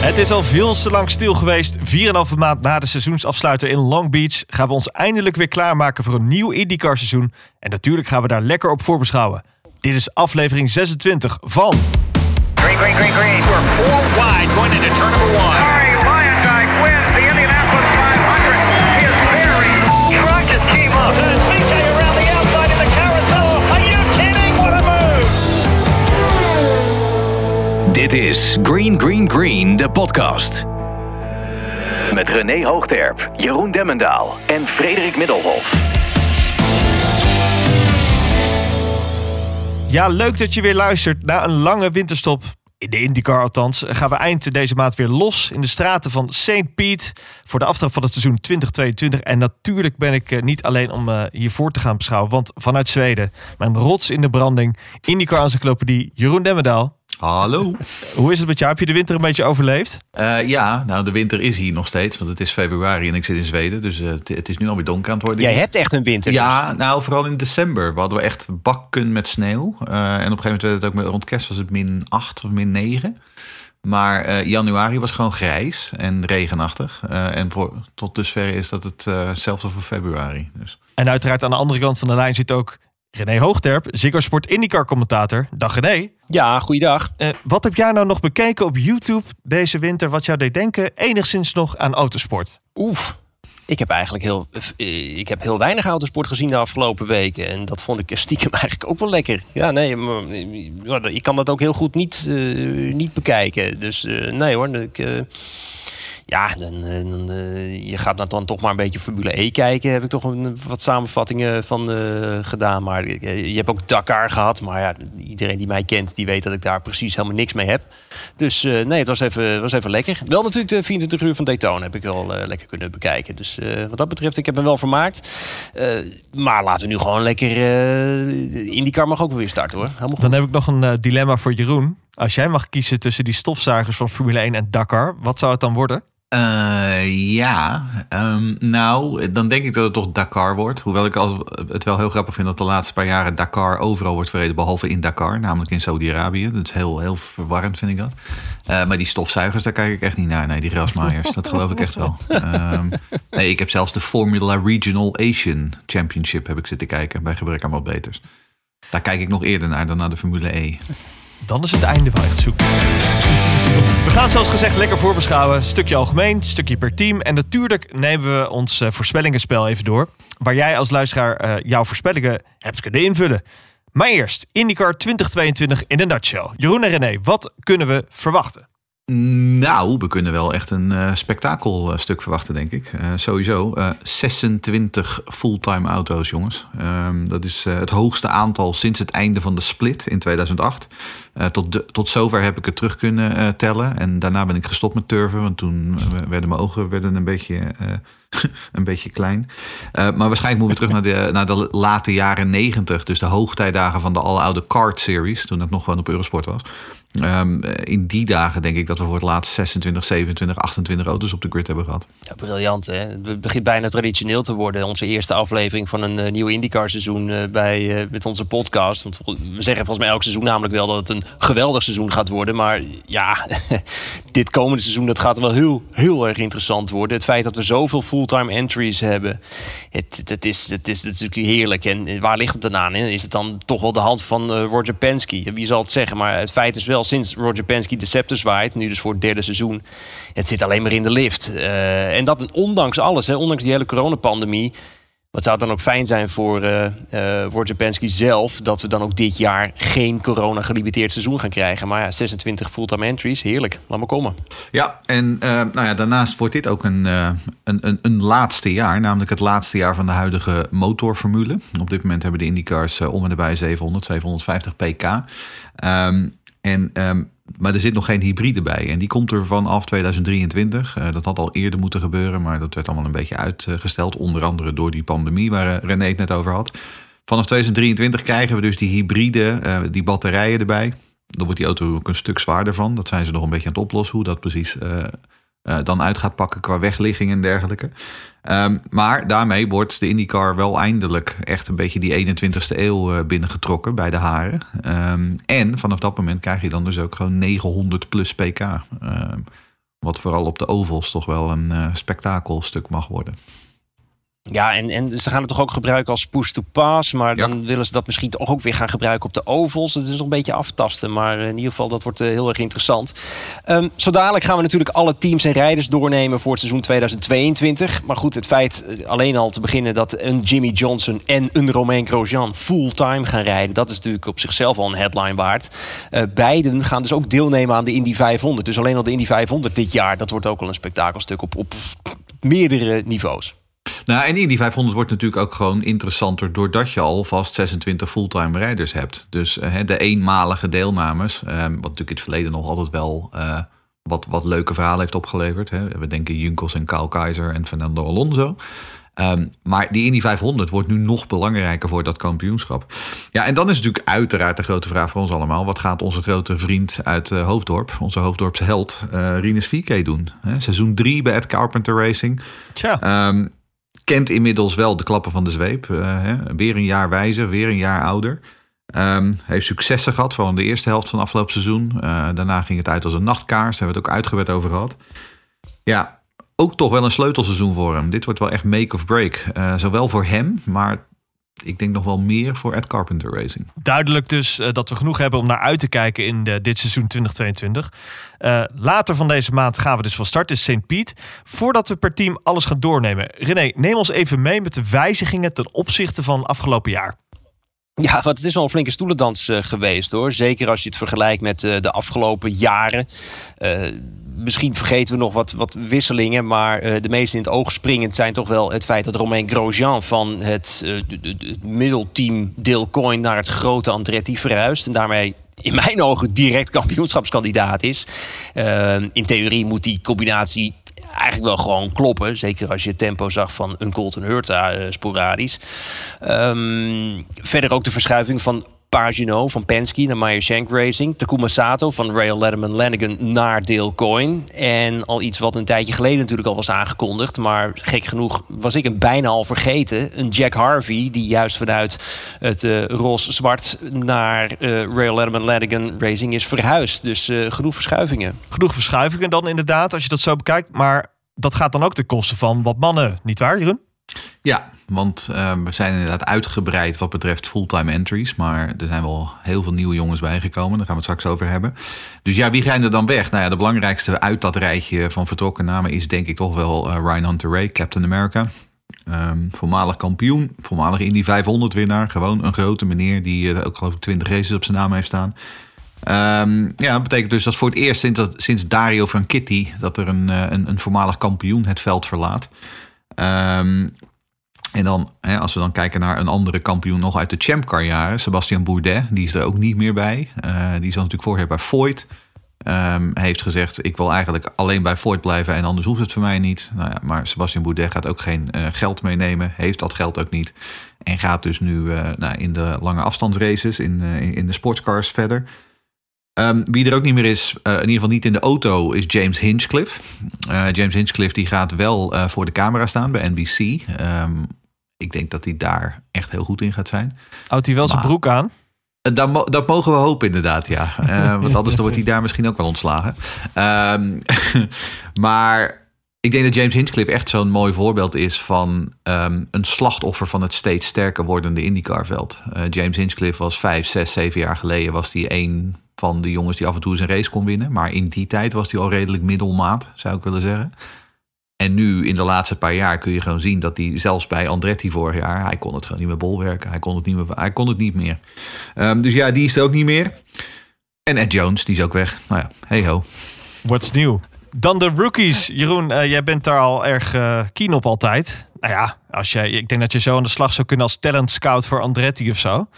Het is al veel te lang stil geweest. 4,5 maand na de seizoensafsluiter in Long Beach gaan we ons eindelijk weer klaarmaken voor een nieuw IndyCar seizoen. En natuurlijk gaan we daar lekker op voorbeschouwen. Dit is aflevering 26 van... Green, green, green, green. We're four wide going into turn number one. Dit is Green Green Green, de podcast. Met René Hoogterp, Jeroen Demmendaal en Frederik Middelhof. Ja, leuk dat je weer luistert. Na een lange winterstop, in de IndyCar althans, gaan we eind deze maand weer los in de straten van St. Pete voor de aftrap van het seizoen 2022. En natuurlijk ben ik eh, niet alleen om eh, hiervoor te gaan beschouwen, want vanuit Zweden, mijn rots in de branding, IndyCar encyclopedie, Jeroen Demmendaal. Hallo. Hoe is het met jou? Heb je de winter een beetje overleefd? Eh, ja, nou de winter is hier nog steeds, want het is februari en ik zit in Zweden. Dus eh, het- het is nu alweer donker aan het worden. Jij hebt echt een winter. dus. Ja, nou vooral in december we hadden we echt bakken met sneeuw. Eh, en op een gegeven moment werd het ook met, rond kerst was het min 8 of min 9. Maar eh, januari was gewoon grijs en regenachtig. Eh, en voor, tot dusver is dat het eh, hetzelfde voor februari. Dus. En uiteraard aan de andere kant van de lijn zit ook René Hoogterp, Ziggo Sport IndyCar commentator. Dag René. Ja, goeiedag. Eh, wat heb jij nou nog bekeken op YouTube deze winter wat jou deed denken enigszins nog aan autosport? Oef. Ik heb eigenlijk heel, eh, ik heb heel weinig autosport gezien de afgelopen weken. En dat vond ik stiekem eigenlijk ook wel lekker. Ja, nee, maar, ik kan dat ook heel goed niet, eh, niet bekijken. Dus nee hoor. Ik, ja, dan, eh, dan, eh, je gaat nou dan toch maar een beetje Formule E kijken. Heb ik toch een, wat samenvattingen van eh, gedaan. Maar je hebt ook Dakar gehad. Maar ja, iedereen die mij kent, die weet dat ik daar precies helemaal niks mee heb. Dus nee, het was even, was even lekker. Wel natuurlijk de 24 uur van Daytona heb ik wel lekker kunnen bekijken. Dus wat dat betreft, ik heb me wel vermaakt. Maar laten we nu gewoon lekker... IndyCar mag ook weer starten hoor. Helemaal goed. Dan heb ik nog een dilemma voor Jeroen. Als jij mag kiezen tussen die stofzuigers van Formule 1 en Dakar, wat zou het dan worden? Eh, ja, Ehm, nou, dan denk ik dat het toch Dakar wordt. Hoewel ik als, het wel heel grappig vind dat de laatste paar jaren Dakar overal wordt verreden, behalve in Dakar, namelijk in Saudi-Arabië. Dat is heel, heel verwarrend, vind ik dat. Eh, maar die stofzuigers, daar kijk ik echt niet naar. Nee, die grasmaaiers, dat geloof ik echt wel. Ehm, nee, ik heb zelfs de Formula Regional Asian Championship heb ik zitten kijken bij gebrek aan wat beters. Daar kijk ik nog eerder naar dan naar de Formule E. Dan is het einde wel echt zoek. We gaan zoals gezegd lekker voorbeschouwen. Stukje algemeen, stukje per team. En natuurlijk nemen we ons eh, voorspellingenspel even door. Waar jij als luisteraar eh, jouw voorspellingen hebt kunnen invullen. Maar eerst, IndyCar 2022 in een nutshell. Jeroen en René, wat kunnen we verwachten? Nou, we kunnen wel echt een eh spektakelstuk verwachten, denk ik. Eh, sowieso. eh 26 fulltime auto's, jongens. Ehm, dat is eh, het hoogste aantal sinds het einde van de split in 2008. Eh, tot, de, tot zover heb ik het terug kunnen eh, tellen. En daarna ben ik gestopt met turven, want toen eh, werden mijn ogen werden een beetje, eh, een beetje klein. Eh, maar waarschijnlijk moeten we terug naar de, naar de late jaren 90. Dus de hoogtijdagen van de aloude kart series. Toen het nog gewoon op Eurosport was. Ehm, in die dagen denk ik dat we voor het laatst 26, 27, 28 auto's op de grid hebben gehad. Ja, briljant hè. Het begint bijna traditioneel te worden. Onze eerste aflevering van een eh, nieuw IndyCar seizoen eh, bij, eh, met onze podcast. Want we zeggen volgens mij elk seizoen namelijk wel dat het een geweldig seizoen gaat worden. Maar ja, dit komende seizoen dat gaat wel heel, heel erg interessant worden. Het feit dat we zoveel fulltime entries hebben. Het, het, is, het, is, natuurlijk heerlijk. En waar ligt het dan aan? Is het dan toch wel de hand van Roger Penske? Wie zal het zeggen? Maar het feit is wel, sinds Roger Penske de scepter zwaait, nu dus voor het derde seizoen, het zit alleen maar in de lift. Eh, en dat ondanks alles, hè, ondanks die hele coronapandemie. Wat zou dan ook fijn zijn voor eh eh, Roger Penske zelf... dat we dan ook dit jaar geen corona-gelimiteerd seizoen gaan krijgen. Maar ja, 26 fulltime entries, heerlijk. Laat maar komen. Ja, en nou ja, daarnaast wordt dit ook een, een, een, laatste jaar. Namelijk het laatste jaar van de huidige motorformule. Op dit moment hebben de IndyCars om en nabij 700, 750 pk. Ehm, en, ehm, maar er zit nog geen hybride bij. En die komt er vanaf 2023. Eh, dat had al eerder moeten gebeuren, maar dat werd allemaal een beetje uitgesteld. Onder andere door die pandemie waar eh, René het net over had. Vanaf 2023 krijgen we dus die hybride, eh, die batterijen erbij. Dan wordt die auto ook een stuk zwaarder van. Dat zijn ze nog een beetje aan het oplossen, hoe dat precies eh, eh, dan uit gaat pakken qua wegligging en dergelijke. Ehm, maar daarmee wordt de IndyCar wel eindelijk echt een beetje die 21ste eeuw eh, binnengetrokken bij de haren. Ehm, en vanaf dat moment krijg je dan dus ook gewoon 900 plus pk. Ehm, Wat vooral op de ovals toch wel een uh, spektakelstuk mag worden. Ja, en, en ze gaan het toch ook gebruiken als push-to-pass. Maar dan willen ze dat misschien toch ook weer gaan gebruiken op de ovals. Het is nog een beetje aftasten. Maar in ieder geval, dat wordt uh, heel erg interessant. Um, zo dadelijk gaan we natuurlijk alle teams en rijders doornemen voor het seizoen 2022. Maar goed, het feit eh, alleen al te beginnen dat een Jimmy Johnson en een Romain Grosjean fulltime gaan rijden. Dat is natuurlijk op zichzelf al een headline waard. Uh, beiden gaan dus ook deelnemen aan de Indy 500. Dus alleen al de Indy 500 dit jaar, dat wordt ook al een spektakelstuk op, op meerdere niveaus. Nou, en die 500 wordt natuurlijk ook gewoon interessanter doordat je al vast 26 fulltime rijders hebt. Dus uh, de eenmalige deelnames, uh, wat natuurlijk in het verleden nog altijd wel uh, wat, wat leuke verhalen heeft opgeleverd. Hè. We denken Junkels en Kyle Keizer en Fernando Alonso. Um, maar die Indy 500 wordt nu nog belangrijker voor dat kampioenschap. Ja, en dan is natuurlijk uiteraard de grote vraag voor ons allemaal. Wat gaat onze grote vriend uit uh, Hoofddorp, onze Hoofddorpse held, uh, Rinus VK doen? Seizoen 3 bij Ed Carpenter Racing. Tja. Um, kent inmiddels wel de klappen van de zweep. Uh, hè? Weer een jaar wijzer, weer een jaar ouder. Um, heeft successen gehad, vooral in de eerste helft van afgelopen seizoen. Uh, daarna ging het uit als een nachtkaars, daar hebben we het ook uitgebreid over gehad. Ja, ook toch wel een sleutelseizoen voor hem. Dit wordt wel echt make of break. Uh, zowel voor hem, maar ik denk nog wel meer voor Ed Carpenter Racing. Duidelijk dus uh, dat we genoeg hebben om naar uit te kijken in de, dit seizoen 2022. Uh, later van deze maand gaan we dus van start, is St. Piet. Voordat we per team alles gaan doornemen. René, neem ons even mee met de wijzigingen ten opzichte van afgelopen jaar. Ja, want het is wel een flinke stoelendans uh, geweest hoor. Zeker als je het vergelijkt met uh, de afgelopen jaren. Misschien vergeten we nog wat, wat wisselingen. Maar de meest in het oog springend zijn toch wel het feit dat Romain Grosjean van het, het middelteam Deelcoin naar het grote Andretti verhuist. En daarmee in mijn ogen direct kampioenschapskandidaat is. in theorie moet die combinatie eigenlijk wel gewoon kloppen. Zeker als je het tempo zag van een Colton Hurta sporadisch. Um, verder ook de verschuiving van Pagino van Penske naar Meyer Shank Racing. Takuma Sato van Rail Letterman Lanigan naar Dale Coyne. En al iets wat een tijdje geleden natuurlijk al was aangekondigd. Maar gek genoeg was ik hem bijna al vergeten. Een Jack Harvey die juist vanuit het uh, roze-zwart naar uh, Rail Letterman Lanigan Racing is verhuisd. Dus uh, genoeg verschuivingen. Genoeg verschuivingen dan inderdaad, als je dat zo bekijkt. Maar dat gaat dan ook ten koste van wat mannen, niet waar Jeroen? Ja, want uh, we zijn inderdaad uitgebreid wat betreft fulltime entries. Maar er zijn wel heel veel nieuwe jongens bijgekomen. Daar gaan we het straks over hebben. Dus ja, wie gaan er dan weg? Nou ja, de belangrijkste uit dat rijtje van vertrokken namen is denk ik toch wel uh, Ryan Hunter Ray, Captain America. Um, voormalig kampioen, voormalig Indy 500 winnaar. Gewoon een grote meneer die uh, ook geloof ik 20 races op zijn naam heeft staan. Um, ja, dat betekent dus dat voor het eerst sinds, sinds Dario Franchitti... dat er een, een, een voormalig kampioen het veld verlaat. Um, en dan, hè, als we dan kijken naar een andere kampioen nog uit de Champcar jaren, Sebastian Bourdais, die is er ook niet meer bij. Uh, die zat natuurlijk vorig bij Voigt. Um, heeft gezegd, ik wil eigenlijk alleen bij Voigt blijven en anders hoeft het voor mij niet. Nou ja, maar Sebastian Bourdais gaat ook geen uh, geld meenemen, heeft dat geld ook niet. En gaat dus nu uh, nou, in de lange afstandsraces, in, in de sportscars verder. Um, wie er ook niet meer is, uh, in ieder geval niet in de auto, is James Hinchcliffe. Uh, James Hinchcliffe die gaat wel uh, voor de camera staan bij NBC. Um, ik denk dat hij daar echt heel goed in gaat zijn. Houdt hij wel maar, zijn broek aan? Dat, dat, mogen we hopen inderdaad, ja. want anders wordt hij daar misschien ook wel ontslagen. Um, maar ik denk dat James Hinchcliffe echt zo'n mooi voorbeeld is van um, een slachtoffer van het steeds sterker wordende IndyCar-veld. James Hinchcliffe was vijf, zes, zeven jaar geleden was hij één van de jongens die af en toe eens een race kon winnen. Maar in die tijd was hij al redelijk middelmaat, zou ik willen zeggen. En nu, in de laatste paar jaar, kun je gewoon zien dat hij, zelfs bij Andretti vorig jaar, hij kon het gewoon niet meer bolwerken. Hij kon het niet meer. Hij kon het niet meer. Um, dus ja, die is er ook niet meer. En Ed Jones, die is ook weg. Nou ja, hey ho. What's new? Dan de rookies. Jeroen, uh, jij bent daar al erg uh, keen op altijd. Nou ja, als jij, ik denk dat je zo aan de slag zou kunnen als talent scout voor Andretti of zo. Om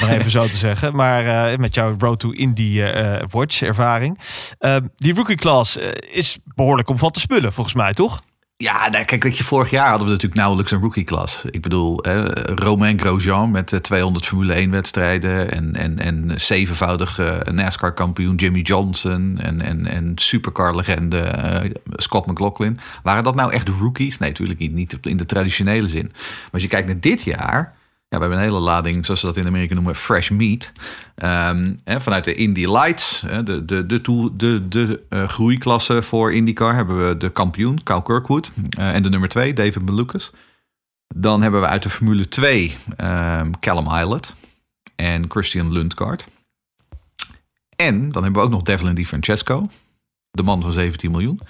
maar even zo te zeggen. Maar uh, met jouw Road to Indy uh, Watch ervaring. Uh, die rookie class is behoorlijk omvatte spullen volgens mij, toch? Ja, kijk, weet je, vorig jaar hadden we natuurlijk nauwelijks een rookie-klas. Ik bedoel, eh, Romain Grosjean met uh, 200 Formule 1-wedstrijden... en, en, en zevenvoudig uh, NASCAR-kampioen Jimmy Johnson... en, en, en supercar-legende uh, Scott McLaughlin. Waren dat nou echt rookies? Nee, natuurlijk niet, niet in de traditionele zin. Maar als je kijkt naar dit jaar... Ja, we hebben een hele lading, zoals ze dat in Amerika noemen, fresh meat. Ehm, hè, vanuit de Indy Lights, hè, de, de, de, de, de, uh, groeiklasse voor IndyCar, hebben we de kampioen, Cal Kirkwood. Uh, en de nummer 2, David Malukas. Dan hebben we uit de Formule 2 um, Callum Islet en Christian Lundgaard. En dan hebben we ook nog Devlin Di Francesco, de man van 17 miljoen.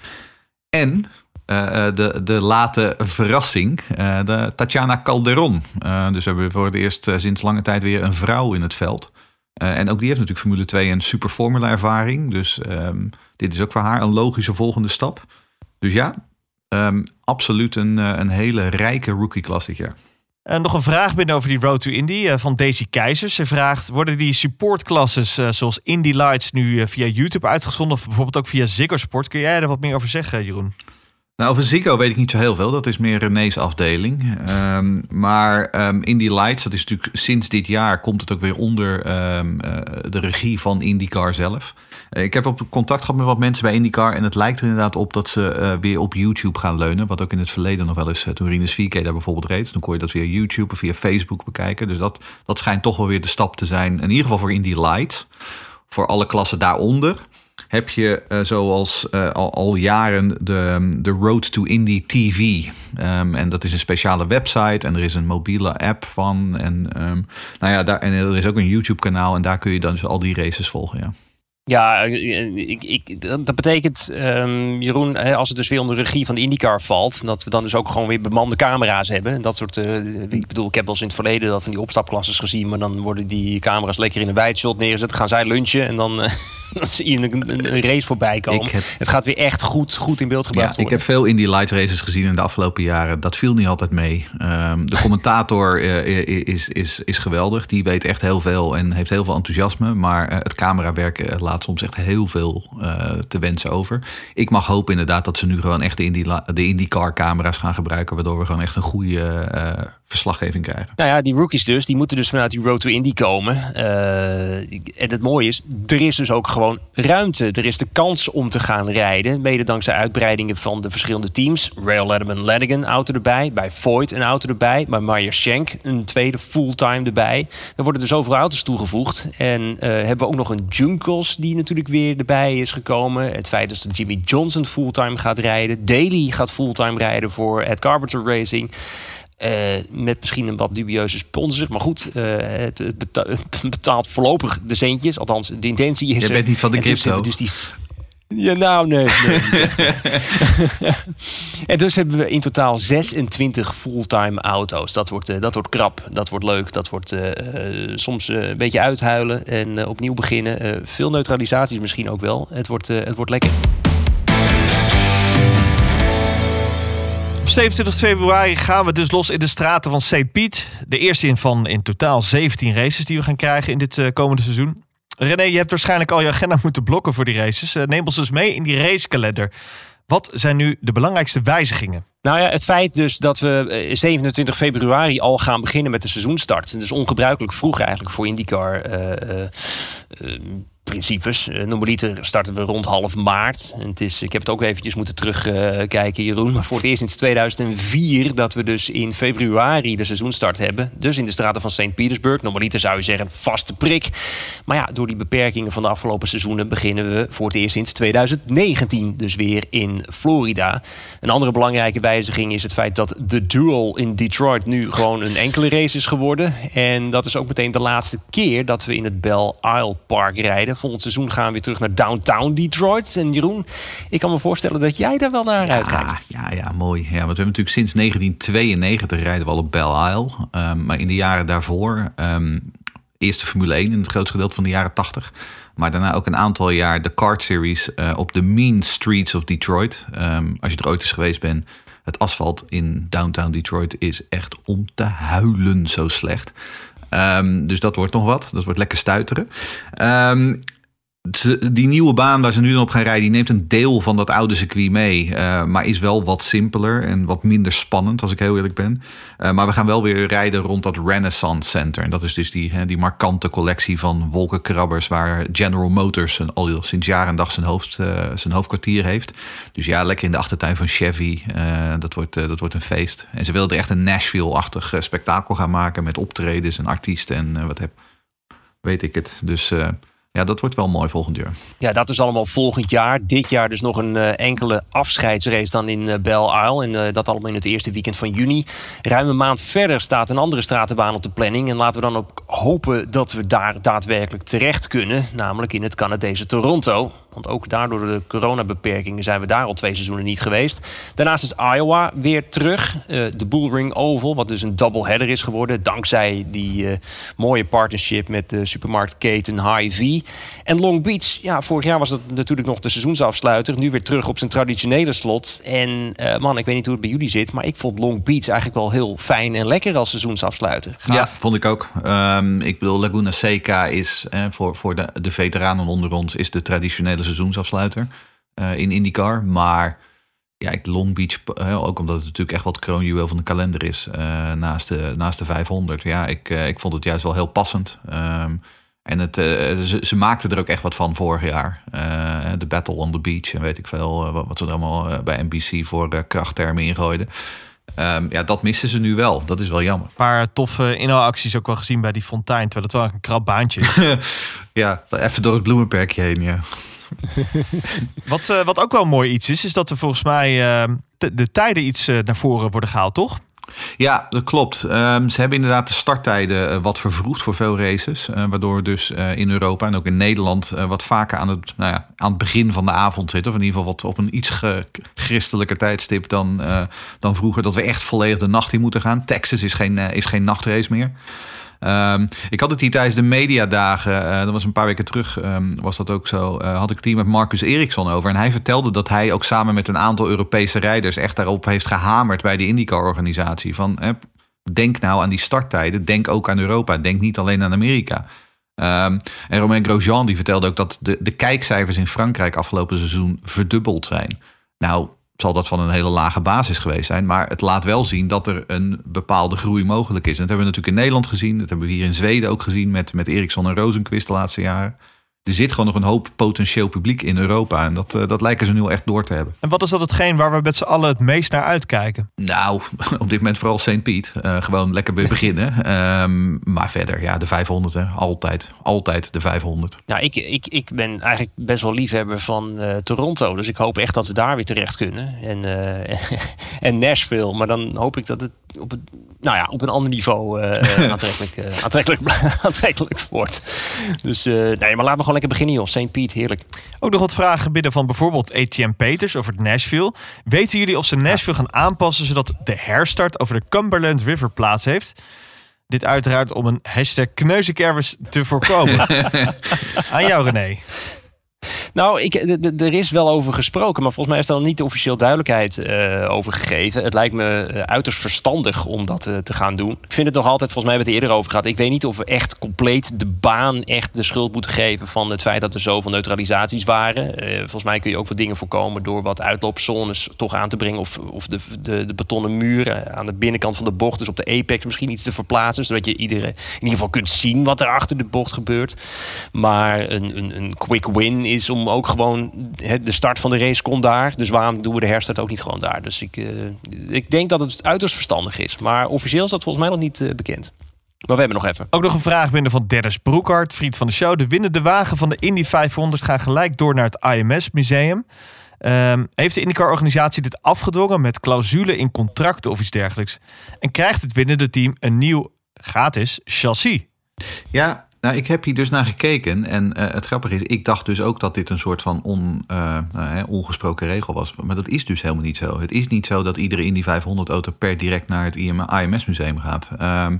En uh, de, de late verrassing, uh, de Tatjana Calderon. Dus we hebben voor het eerst sinds lange tijd weer een vrouw in het veld. en ook die heeft natuurlijk Formule 2 en super Formula ervaring. Dus um, dit is ook voor haar een logische volgende stap. Dus ja, um, absoluut een, een hele rijke rookie-klas dit jaar. En nog een vraag binnen over die Road to Indy van Daisy Keizers. Ze vraagt, worden die supportklasses zoals Indy Lights nu via YouTube uitgezonden... of bijvoorbeeld ook via Ziggo Sport? Kun jij er wat meer over zeggen, Jeroen? Nou, over Ziggo weet ik niet zo heel veel. Dat is meer René's afdeling. Um, maar um, Indy Lights, dat is natuurlijk sinds dit jaar... komt het ook weer onder um, uh, de regie van IndyCar zelf. Uh, ik heb op contact gehad met wat mensen bij IndyCar... en het lijkt er inderdaad op dat ze uh, weer op YouTube gaan leunen. Wat ook in het verleden nog wel eens... toen Rinus 4K daar bijvoorbeeld reed... dan kon je dat via YouTube of via Facebook bekijken. Dus dat, dat schijnt toch wel weer de stap te zijn. In ieder geval voor Indy Lights. Voor alle klassen daaronder heb je uh, zoals uh, al, jaren de, de Road to Indy TV. Um, en dat is een speciale website en er is een mobiele app van. En, um, nou ja, daar, en er is ook een YouTube kanaal en daar kun je dan dus al die races volgen. Ja. Ja, ik, ik, dat betekent, um, Jeroen, als het dus weer onder de regie van de IndyCar valt, dat we dan dus ook gewoon weer bemande camera's hebben. En dat soort, uh, ik bedoel, ik heb wel eens in het verleden dat van die opstapklasses gezien, maar dan worden die camera's lekker in een wijdshot neergezet, gaan zij lunchen en dan, uh, dan zie je een, een, race voorbij komen. Heb, het gaat weer echt goed, goed in beeld gebracht ja, Ik heb veel Indy Light races gezien in de afgelopen jaren. Dat viel niet altijd mee. Um, de commentator uh, is, is, is geweldig. Die weet echt heel veel en heeft heel veel enthousiasme, maar het camerawerk laat soms echt heel veel uh, te wensen over. Ik mag hopen inderdaad dat ze nu gewoon echt de, Indy, de IndyCar camera's gaan gebruiken. Waardoor we gewoon echt een goede uh, verslaggeving krijgen. Nou ja, die rookies dus, die moeten dus vanuit die Road to Indy komen. Uh, en het mooie is, er is dus ook gewoon ruimte. Er is de kans om te gaan rijden. Mede dankzij uitbreidingen van de verschillende teams. Rail Letterman Lanigan auto erbij. Bij Voigt een auto erbij. Bij Meyer Shank een tweede fulltime erbij. Er worden dus overal auto's toegevoegd. En uh, hebben we ook nog een Junkos die natuurlijk weer erbij is gekomen. Het feit dat Jimmy Johnson fulltime gaat rijden. Daly gaat fulltime rijden voor Ed Carpenter Racing. Uh, met misschien een wat dubieuze sponsor. Maar goed, uh, het, het, betaalt, voorlopig de centjes. Althans, de intentie is Je bent niet van de crypto. Dus, dus die, ja, nou, nee. nee en dus hebben we in totaal 26 fulltime auto's. Dat wordt, uh, dat wordt krap, dat wordt leuk, dat wordt soms een beetje uithuilen en opnieuw beginnen. veel neutralisaties misschien ook wel. Het wordt, het wordt lekker. Op 27 februari gaan we dus los in de straten van St. Piet. De eerste in van in totaal 17 races die we gaan krijgen in dit uh, komende seizoen. René, je hebt waarschijnlijk al je agenda moeten blokken voor die races. Uh, neem ons dus mee in die racekalender. Wat zijn nu de belangrijkste wijzigingen? Nou ja, het feit dus dat we 27 februari al gaan beginnen met de seizoenstart. Dus ongebruikelijk vroeg eigenlijk voor IndyCar. Uh, principes. Uh, normaliter starten we rond half maart. Het is, ik heb het ook eventjes moeten terugkijken, Jeroen. Maar voor het eerst sinds 2004 dat we dus in februari de seizoenstart hebben. Dus in de straten van St. Petersburg. Normaliter zou je zeggen vaste prik. Maar ja, door die beperkingen van de afgelopen seizoenen beginnen we voor het eerst sinds 2019 dus weer in Florida. Een andere belangrijke wijziging is het feit dat de Duel in Detroit nu gewoon een enkele race is geworden. En dat is ook meteen de laatste keer dat we in het Bell Isle Park rijden. Volgend seizoen gaan we weer terug naar downtown Detroit. En Jeroen, ik kan me voorstellen dat jij daar wel naar uitkijkt. Ja, ja, mooi. Ja, want we hebben natuurlijk sinds 1992 rijden we al op Belle Isle. Um, maar in de jaren daarvoor, um, eerst de Formule 1 in het grootste gedeelte van de jaren 80. Maar daarna ook een aantal jaar de kart series uh, op de mean streets of Detroit. Um, als je er ooit eens geweest bent, het asfalt in downtown Detroit is echt om te huilen zo slecht. Um, dus dat wordt nog wat. Dat wordt lekker stuiteren. Ze- die nieuwe baan waar ze nu dan op gaan rijden, die neemt een deel van dat oude circuit mee. eh, maar is wel wat simpeler en wat minder spannend, als ik heel eerlijk ben. Eh, maar we gaan wel weer rijden rond dat Renaissance Center. En dat is dus die, hè, die markante collectie van wolkenkrabbers waar General Motors een- al sinds jaar en dag zijn, hoofd, eh, zijn hoofdkwartier heeft. Dus ja, lekker in de achtertuin van Chevy. Dat, wordt, dat wordt een feest. En ze wilden er echt een Nashville-achtig spektakel gaan maken met optredens en artiesten en wat heb, weet ik het. Dus ja, dat wordt wel mooi volgend jaar. Ja, dat is allemaal volgend jaar. Dit jaar dus nog een eh, enkele afscheidsrace dan in eh, Belle Isle. En eh, dat allemaal in het eerste weekend van juni. Ruim een maand verder staat een andere stratenbaan op de planning. En laten we dan ook hopen dat we daar daadwerkelijk terecht kunnen. Namelijk in het Canadese Toronto. Want ook daardoor de coronabeperkingen zijn we daar al twee seizoenen niet geweest. Daarnaast is Iowa weer terug. De Bullring Oval, wat dus een doubleheader is geworden. Dankzij die mooie partnership met de supermarktketen Hy-Vee. En Long Beach, ja, vorig jaar was dat natuurlijk nog de seizoensafsluiter. Nu weer terug op zijn traditionele slot. En eh, man, ik weet niet hoe het bij jullie zit. Maar ik vond Long Beach eigenlijk wel heel fijn en lekker als seizoensafsluiter. Ja, vond ik ook. Ehm, ik bedoel, Laguna Seca is voor, voor de, de veteranen onder ons is de traditionele seizoensafsluiter eh, in IndyCar. Maar ja, Long Beach, ook omdat het natuurlijk echt wat kroonjuweel van de kalender is, eh, naast, de, naast de 500. Ja, ik, ik vond het juist wel heel passend. Ehm, en het, eh, ze, ze maakten er ook echt wat van vorig jaar. Eh, de Battle on the Beach en weet ik veel eh, wat, wat ze er allemaal bij NBC voor krachttermen ingooiden. Ehm, ja, dat missen ze nu wel. Dat is wel jammer. Een paar toffe inhaalacties ook wel gezien bij die fontein. Terwijl het wel een krap baantje is. Ja, even door het bloemenperkje heen, ja. wat, wat ook wel mooi iets is, is dat er volgens mij eh, de, de tijden iets naar voren worden gehaald, toch? Ja, dat klopt. Ehm, ze hebben inderdaad de starttijden eh, wat vervroegd voor veel races. eh, waardoor we dus eh, in Europa en ook in Nederland wat vaker aan het, nou ja, aan het begin van de avond zitten. Of in ieder geval wat op een iets christelijker tijdstip dan, dan vroeger. Dat we echt volledig de nacht in moeten gaan. Texas is geen, is geen nachtrace meer. Ehm, ik had het hier tijdens de mediadagen, eh dat was een paar weken terug, ehm, was dat ook zo. eh, had ik het hier met Marcus Eriksson over. En hij vertelde dat hij ook samen met een aantal Europese rijders echt daarop heeft gehamerd bij de IndyCar-organisatie. Van denk nou aan die starttijden, denk ook aan Europa, denk niet alleen aan Amerika. Ehm, en Romain Grosjean die vertelde ook dat de, de kijkcijfers in Frankrijk afgelopen seizoen verdubbeld zijn. Nou, zal dat van een hele lage basis geweest zijn. Maar het laat wel zien dat er een bepaalde groei mogelijk is. En dat hebben we natuurlijk in Nederland gezien. Dat hebben we hier in Zweden ook gezien met, met Eriksson en Rosenquist de laatste jaren. Er zit gewoon nog een hoop potentieel publiek in Europa. En dat, eh, dat lijken ze nu al echt door te hebben. En wat is dat hetgeen waar we met z'n allen het meest naar uitkijken? Nou, op dit moment vooral St. Piet. Eh, gewoon lekker weer beginnen. Ehm, maar verder, ja, de 500. Hè. Altijd, altijd de 500. Nou, ik, ik, ik ben eigenlijk best wel liefhebber van eh, Toronto. Dus ik hoop echt dat we daar weer terecht kunnen. En, eh, en Nashville. Maar dan hoop ik dat het op, het, nou ja, op een ander niveau eh, eh, aantrekkelijk, eh, aantrekkelijk, aantrekkelijk wordt. Dus eh, nee, maar laten we gewoon lekker beginnen, joh. St. Piet, heerlijk. Ook nog wat vragen binnen van bijvoorbeeld ATM Peters over Nashville. Weten jullie of ze Nashville gaan aanpassen zodat de herstart over de Cumberland River plaats heeft? Dit uiteraard om een hashtag kneuzenkermis te voorkomen. Aan jou René. Nou, ik, er is wel over gesproken, maar volgens mij is nog niet officieel duidelijkheid eh, over gegeven. Het lijkt me eh, uiterst verstandig om dat eh, te gaan doen. Ik vind het nog altijd, volgens mij hebben we het eerder over gehad. Ik weet niet of we echt compleet de baan echt de schuld moeten geven van het feit dat er zoveel neutralisaties waren. Volgens mij kun je ook wat dingen voorkomen door wat uitloopzones toch aan te brengen. Of, of de, de, de betonnen muren aan de binnenkant van de bocht, dus op de apex misschien iets te verplaatsen. Zodat je iedere, in ieder geval kunt zien wat er achter de bocht gebeurt. Maar een, een, een quick win is om ook gewoon... hè, de start van de race kon daar. Dus waarom doen we de herstart ook niet gewoon daar? Dus ik, eh, ik denk dat het uiterst verstandig is. Maar officieel is dat volgens mij nog niet eh, bekend. Maar we hebben nog even. Ook nog een vraag binnen van Dennis Broekhart, vriend van de show. De winnende wagen van de Indy 500 gaan gelijk door naar het IMS Museum. Ehm, heeft de IndyCar-organisatie dit afgedwongen met clausule in contracten of iets dergelijks? En krijgt het winnende team een nieuw gratis chassis? Ja, nou, ik heb hier dus naar gekeken. En eh, het grappige is, ik dacht dus ook dat dit een soort van on, eh, nou, ongesproken regel was. Maar dat is dus helemaal niet zo. Het is niet zo dat iedere Indy 500 auto per direct naar het IMS-museum gaat. Ehm,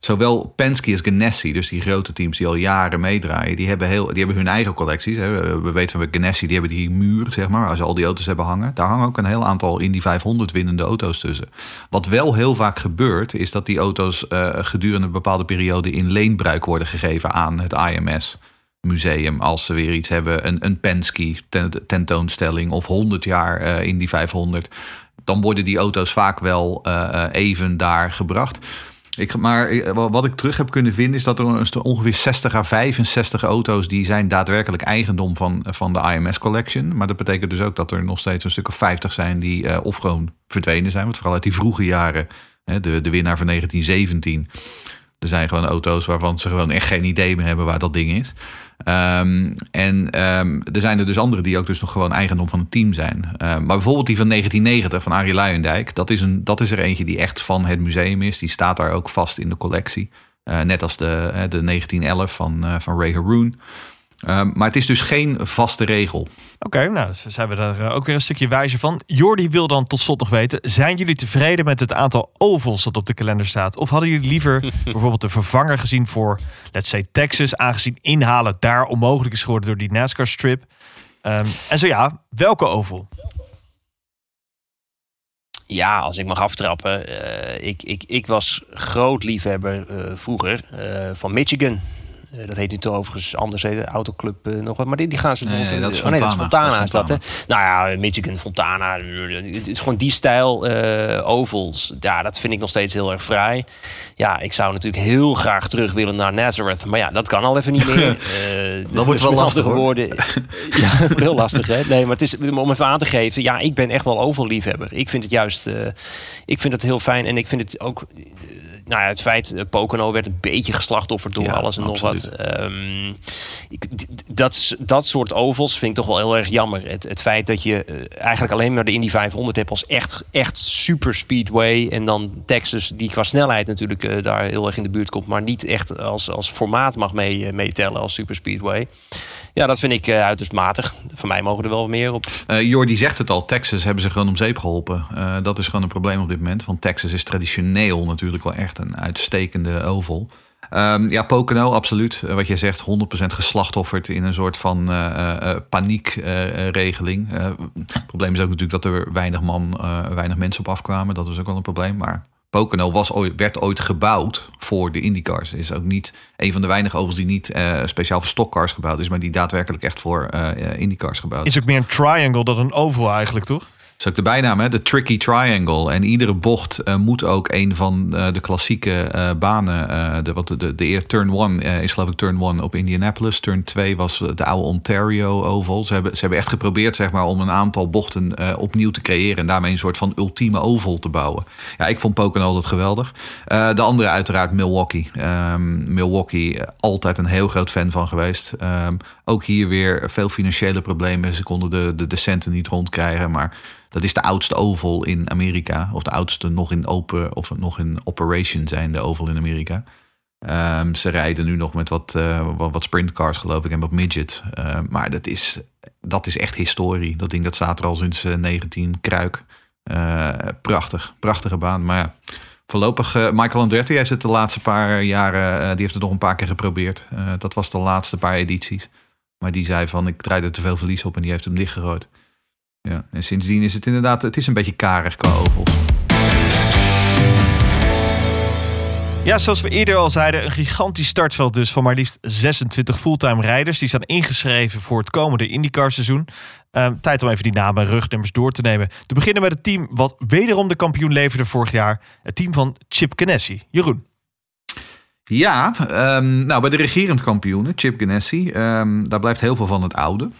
Zowel Penske als Ganassi, dus die grote teams die al jaren meedraaien, die hebben, heel, die hebben hun eigen collecties. Hè. We- We weten van Ganassi, die hebben die muur, zeg maar, waar ze al die auto's hebben hangen. Daar hangen ook een heel aantal Indy 500 winnende auto's tussen. Wat wel heel vaak gebeurt, is dat die auto's eh, gedurende een bepaalde periode in leenbruik worden gegeven aan het IMS. museum. Als ze weer iets hebben, een, een Penske ten- tentoonstelling of 100 jaar eh, in die 500. Dan worden die auto's vaak wel eh, even daar gebracht. Ik, maar eh, wa- wat ik terug heb kunnen vinden is dat er ongeveer 60 à 65 auto's die zijn daadwerkelijk eigendom van, van de IMS Collection. Maar dat betekent dus ook dat er nog steeds een stuk of 50 zijn die eh, of gewoon verdwenen zijn. Want vooral uit die vroege jaren, hè, de, de winnaar van 1917. Er zijn gewoon auto's waarvan ze gewoon echt geen idee meer hebben waar dat ding is. Ehm, en ehm, er zijn er dus andere die ook dus nog gewoon eigendom van het team zijn. Ehm, maar bijvoorbeeld die van 1990 van Arie Luijendijk. Dat is, een, dat is er eentje die echt van het museum is. Die staat daar ook vast in de collectie. Eh, net als de, de 1911 van, eh, van Ray Haroon. Ehm, maar het is dus geen vaste regel. Oké, nou, dus zijn we daar eh, ook weer een stukje wijzer van. Jordi wil dan tot slot nog weten: zijn jullie tevreden met het aantal ovals dat op de kalender staat? Of hadden jullie liever bijvoorbeeld een vervanger gezien voor, let's say, Texas, aangezien inhalen daar onmogelijk is geworden door die NASCAR-strip? Ehm, en zo ja, welke oval? Ja, als ik mag aftrappen. eh, ik, ik, ik was groot liefhebber eh, vroeger eh, van Michigan. Eh, dat heet nu toch overigens anders, heet autoclub eh, nog wat. Maar die, die gaan ze... Nee, volgens- dat is oh, nee, dat is Fontana. Dat Is is dat, hè? Nou ja, Michigan, Fontana. Het is gewoon die stijl eh, ovals. Ja, dat vind ik nog steeds heel erg fraai. Ja, ik zou natuurlijk heel graag terug willen naar Nazareth. Maar ja, dat kan al even niet meer. Dat wordt dus wel met lastig, woorden, ja, wordt heel lastig, hè? Nee, maar het is om even aan te geven. Ja, ik ben echt wel oval liefhebber. Ik vind het juist, ik vind het heel fijn en ik vind het ook. Eh, nou ja, het feit, uh, Pocono werd een beetje geslachtofferd door Ja, alles en absoluut. nog wat. Ehm, ik, dat, dat soort ovals vind ik toch wel heel erg jammer. Het, het feit dat je eh, eigenlijk alleen maar de Indy 500 hebt als echt, echt super speedway. En dan Texas, die qua snelheid natuurlijk eh, daar heel erg in de buurt komt. Maar niet echt als, als formaat mag mee, eh, meetellen als super speedway. Ja, dat vind ik eh, uiterst matig. Voor mij mogen er wel meer op. Eh Jordi zegt het al, Texas hebben ze gewoon om zeep geholpen. Eh, dat is gewoon een probleem op dit moment. Want Texas is traditioneel natuurlijk wel echt een uitstekende oval. Ehm, ja, Pocono, absoluut. Wat jij zegt, 100% geslachtofferd in een soort van paniekregeling. het probleem is ook natuurlijk dat er weinig, man, weinig mensen op afkwamen. Dat was ook wel een probleem. Maar Pocono was ooit, werd ooit gebouwd voor de IndyCars. Is ook niet een van de weinige ovals die niet eh, speciaal voor stockcars gebouwd is, maar die daadwerkelijk echt voor eh, IndyCars gebouwd is. Is ook meer een triangle dan een oval eigenlijk, toch? Is ook de bijnaam, hè? de Tricky Triangle. En iedere bocht eh, moet ook een van eh, de klassieke eh, banen. de, wat de, de, de turn 1 eh, is geloof ik turn 1 op Indianapolis. Turn 2 was de oude Ontario Oval. Ze hebben, ze hebben echt geprobeerd zeg maar, om een aantal bochten opnieuw te creëren. En daarmee een soort van ultieme oval te bouwen. Ja, ik vond Pocono altijd geweldig. De andere uiteraard Milwaukee. Ehm, Milwaukee, altijd een heel groot fan van geweest. Ehm, ook hier weer veel financiële problemen. Ze konden de, de, de centen niet rondkrijgen, maar... Dat is de oudste oval in Amerika. Of de oudste nog in open of nog in operation zijn de oval in Amerika. Ehm, ze rijden nu nog met wat, eh, wat, wat sprintcars, geloof ik, en wat midget. Ehm, maar dat is, dat is echt historie. Dat ding dat staat er al sinds eh, 19 kruik. Eh, prachtig, prachtige baan. Maar ja, voorlopig, eh, Michael Andretti heeft het de laatste paar jaren, eh, die heeft het nog een paar keer geprobeerd. Eh, dat was de laatste paar edities. Maar die zei van, ik draai er te veel verlies op en die heeft hem dichtgegooid. Ja, en sindsdien is het inderdaad, het is een beetje karig qua ovals. Ja, zoals we eerder al zeiden, een gigantisch startveld dus van maar liefst 26 fulltime rijders. Die staan ingeschreven voor het komende IndyCar seizoen. Ehm, tijd om even die namen en rugnummers door te nemen. Te beginnen met het team wat wederom de kampioen leverde vorig jaar. Het team van Chip Ganassi. Jeroen. Ja, ehm, nou bij de regerend kampioenen, Chip Ganassi, ehm, daar blijft heel veel van het oude.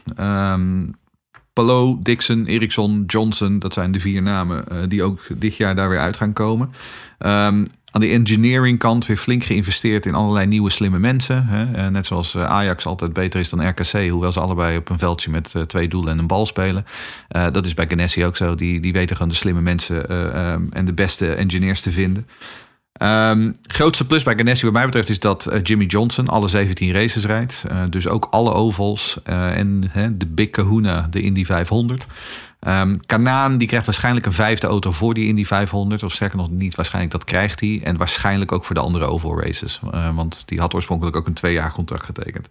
Palou, Dixon, Ericsson, Johnson, dat zijn de vier namen eh, die ook dit jaar daar weer uit gaan komen. Ehm, aan de engineering kant weer flink geïnvesteerd in allerlei nieuwe slimme mensen. Hè? Eh, net zoals eh, Ajax altijd beter is dan RKC, hoewel ze allebei op een veldje met twee doelen en een bal spelen. Dat is bij Ganassi ook zo. Die, die weten gewoon de slimme mensen eh, ehm, en de beste engineers te vinden. Ehm, grootste plus bij Ganassi wat mij betreft is dat eh, Jimmy Johnson alle 17 races rijdt. Eh, dus ook alle ovals eh, en de Big Kahuna, de Indy 500. Ehm Kanaan die krijgt waarschijnlijk een vijfde auto voor die Indy 500. Of sterker nog niet, waarschijnlijk dat krijgt hij. En waarschijnlijk ook voor de andere oval races. Want die had oorspronkelijk ook een twee jaar contract getekend.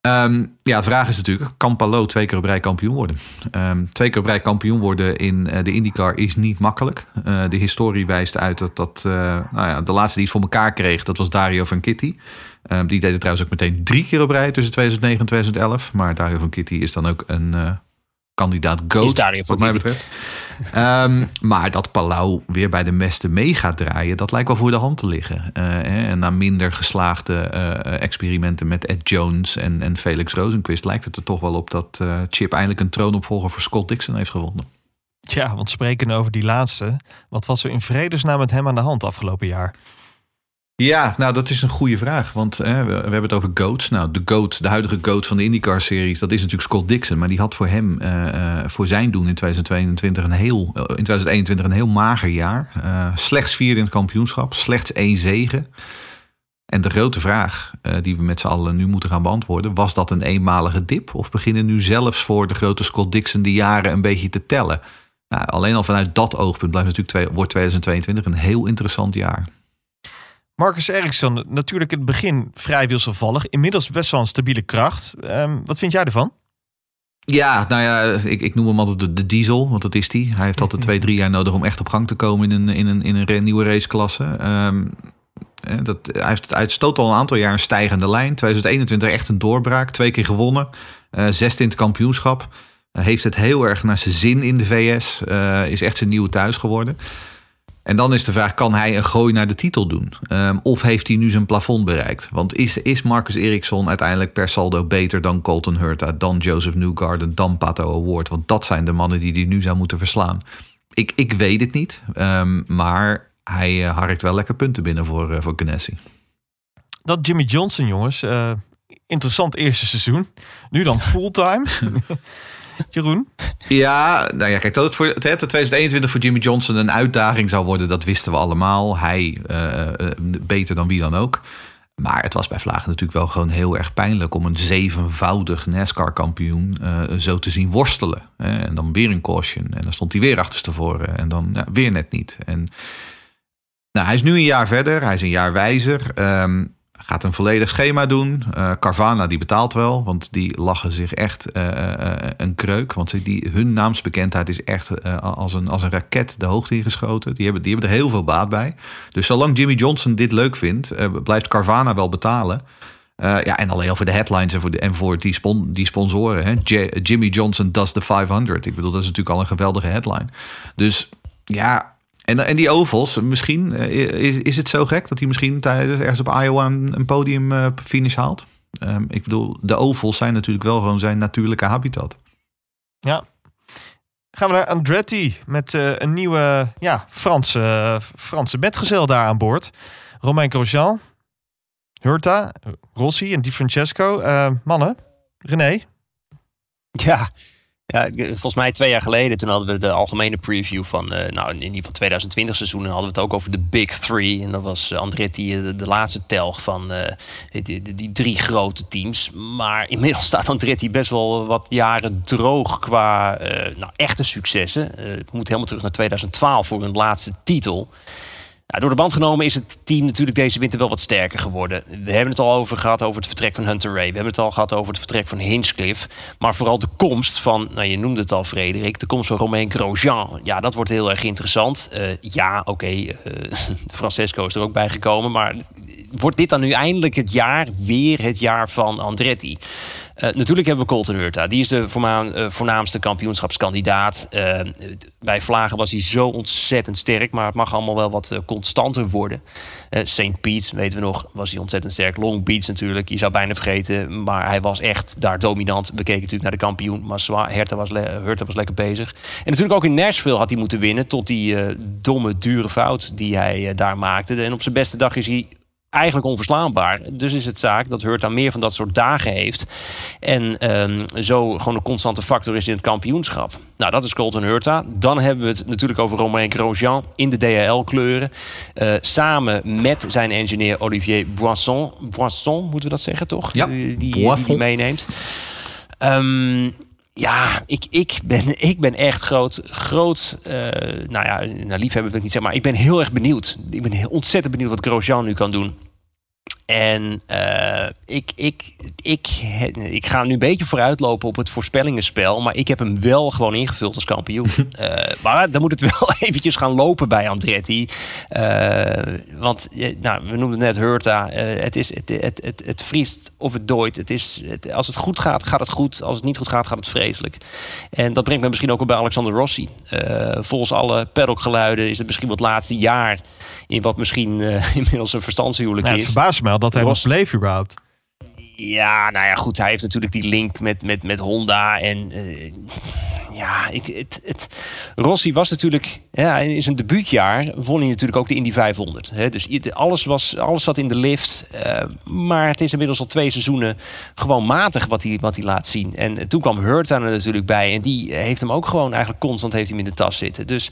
Ehm, ja, de vraag is natuurlijk, kan Palou twee keer op rij kampioen worden? Ehm, twee keer op rij kampioen worden in eh, de IndyCar is niet makkelijk. Eh, de historie wijst uit dat, dat eh, nou ja, de laatste die het voor elkaar kreeg, dat was Dario van Kitty. Ehm, die deed het trouwens ook meteen drie keer op rij tussen 2009 en 2011. Maar Dario van Kitty is dan ook een kandidaat GOAT, wat mij betreft. Ehm, maar dat Palau weer bij de mesten mee gaat draaien, dat lijkt wel voor de hand te liggen. Eh, hè, en na minder geslaagde eh, experimenten met Ed Jones en, en Felix Rosenquist... lijkt het er toch wel op dat eh, Chip eindelijk een troonopvolger voor Scott Dixon heeft gevonden. Ja, want spreken over die laatste. Wat was er in vredesnaam met hem aan de hand afgelopen jaar? Ja, nou dat is een goede vraag. Want hè, we, hebben het over GOATs. Nou, de GOAT, de huidige GOAT van de IndyCar-series... dat is natuurlijk Scott Dixon. Maar die had voor hem, eh, eh, voor zijn doen in 2022 een heel, eh, in 2021 een heel mager jaar. Eh, slechts vierde in het kampioenschap. Slechts één zege. En de grote vraag die we met z'n allen nu moeten gaan beantwoorden... was dat een eenmalige dip? Of beginnen nu zelfs voor de grote Scott Dixon... de jaren een beetje te tellen? Nou, alleen al vanuit dat oogpunt blijft natuurlijk wordt 2022 een heel interessant jaar. Marcus Eriksson, natuurlijk in het begin vrij wisselvallig. Inmiddels best wel een stabiele kracht. Ehm, wat vind jij ervan? Ja, nou ja, ik, ik noem hem altijd de, diesel, want dat is die. Hij heeft altijd twee, drie jaar nodig om echt op gang te komen in een, in een, in een nieuwe raceklasse. Ehm, eh, dat, hij heeft hij stoot al een aantal jaar een stijgende lijn. 2021 echt een doorbraak, twee keer gewonnen. eh zesde in het kampioenschap. Hij heeft het heel erg naar zijn zin in de VS. eh, is echt zijn nieuwe thuis geworden. En dan is de vraag, kan hij een gooi naar de titel doen? Ehm, of heeft hij nu zijn plafond bereikt? Want is, is Marcus Ericsson uiteindelijk per saldo beter dan Colton Hurta... dan Joseph Newgarden, dan Pato Award? Want dat zijn de mannen die hij nu zou moeten verslaan. Ik, ik weet het niet, ehm, maar hij eh, harkt wel lekker punten binnen voor, uh, voor Ganassi. Dat Jimmy Johnson, jongens. eh, interessant eerste seizoen. Nu dan fulltime. Jeroen? Ja, nou ja, kijk, dat het voor het, het 2021 voor Jimmy Johnson een uitdaging zou worden, dat wisten we allemaal. Hij uh, uh, beter dan wie dan ook. Maar het was bij Vlagen natuurlijk wel gewoon heel erg pijnlijk om een zevenvoudig NASCAR-kampioen uh, zo te zien worstelen. En dan weer een caution. En dan stond hij weer achterstevoren. En dan ja, weer net niet. En nou, hij is nu een jaar verder. Hij is een jaar wijzer. Um, gaat een volledig schema doen. Uh, Carvana die betaalt wel, want die lachen zich echt uh, uh, een kreuk. Want die, hun naamsbekendheid is echt als, een, als een raket de hoogte ingeschoten. Die hebben, die hebben er heel veel baat bij. Dus zolang Jimmy Johnson dit leuk vindt, blijft Carvana wel betalen. ja, en alleen al voor de headlines en voor, de, en voor die, die sponsoren. Hè? Jimmy Johnson does the 500. Ik bedoel, dat is natuurlijk al een geweldige headline. Dus ja, en, en die ovals, misschien is, is het zo gek dat hij misschien tijdens ergens op Iowa een, een podium uh, finish haalt. Um, ik bedoel, de ovals zijn natuurlijk wel gewoon zijn natuurlijke habitat. Ja. Gaan we naar Andretti met uh, een nieuwe ja, Franse, Franse metgezel daar aan boord. Romain Grosjean, Hurta, Rossi en Di Francesco. Uh, mannen, René. Ja, ja, volgens mij twee jaar geleden, toen hadden we de algemene preview van, uh, nou in ieder geval 2020 seizoen, en hadden we het ook over de Big Three. En dat was Andretti de, de laatste telg van die, die, drie grote teams. Maar inmiddels staat Andretti best wel wat jaren droog qua nou, echte successen. het moet helemaal terug naar 2012 voor hun laatste titel. Door de band genomen is het team natuurlijk deze winter wel wat sterker geworden. We hebben het al over gehad over het vertrek van Hunter Ray. We hebben het al gehad over het vertrek van Hinchcliffe. Maar vooral de komst van, nou je noemde het al Frederik, de komst van Romain Grosjean. Ja, dat wordt heel erg interessant. Uh, ja, oké, uh, Francesco is er ook bij gekomen. Maar wordt dit dan nu eindelijk het jaar, weer het jaar van Andretti? Uh, natuurlijk hebben we Colton Hurta. Die is de uh, voornaamste kampioenschapskandidaat. Uh, bij Vlagen was hij zo ontzettend sterk. Maar het mag allemaal wel wat constanter worden. St. Pete, weten we nog, was hij ontzettend sterk. Long Beach natuurlijk, je zou bijna vergeten. Maar hij was echt daar dominant. We keken natuurlijk naar de kampioen. Maar Herta was, Hurta was lekker bezig. En natuurlijk ook in Nashville had hij moeten winnen. Tot die domme, dure fout die hij daar maakte. En op zijn beste dag is hij eigenlijk onverslaanbaar. Dus is het zaak dat Hurta meer van dat soort dagen heeft. En um, zo gewoon een constante factor is in het kampioenschap. Nou, dat is Colton Hurta. Dan hebben we het natuurlijk over Romain Grosjean in de DHL-kleuren. Uh, samen met zijn engineer Olivier Boisson. Boisson, moeten we dat zeggen, toch? Ja, die, die, die, die meeneemt. Um, ja, ik, ik, ben, ik ben echt groot, groot uh, nou ja, nou, liefhebber wil ik niet zeggen, maar ik ben heel erg benieuwd. Ik ben ontzettend benieuwd wat Grosjean nu kan doen. En uh, ik, ik, ik, ik ga nu een beetje vooruitlopen op het voorspellingenspel. Maar ik heb hem wel gewoon ingevuld als kampioen. uh, maar dan moet het wel eventjes gaan lopen bij Andretti. Uh, want nou, we noemden net Hurta. het, is, het, het, het, het vriest of het dooit. Het is, het, als het goed gaat, gaat het goed. Als het niet goed gaat, gaat het vreselijk. En dat brengt me misschien ook op bij Alexander Rossi. volgens alle paddockgeluiden is het misschien wat laatste jaar... in wat misschien inmiddels een verstandshuwelijk ja, is. Het verbaast dat hij nog bleef überhaupt. Ja, nou ja, goed. Hij heeft natuurlijk die link met, met, met Honda. En uh, ja, ik, het, het, Rossi was natuurlijk... Ja, in zijn debuutjaar won hij natuurlijk ook de Indy 500. Hè? Dus alles, was, alles zat in de lift. Uh, maar het is inmiddels al twee seizoenen gewoon matig wat hij, wat hij laat zien. En toen kwam Hurt er natuurlijk bij. En die heeft hem ook gewoon eigenlijk constant heeft hij hem in de tas zitten. Dus...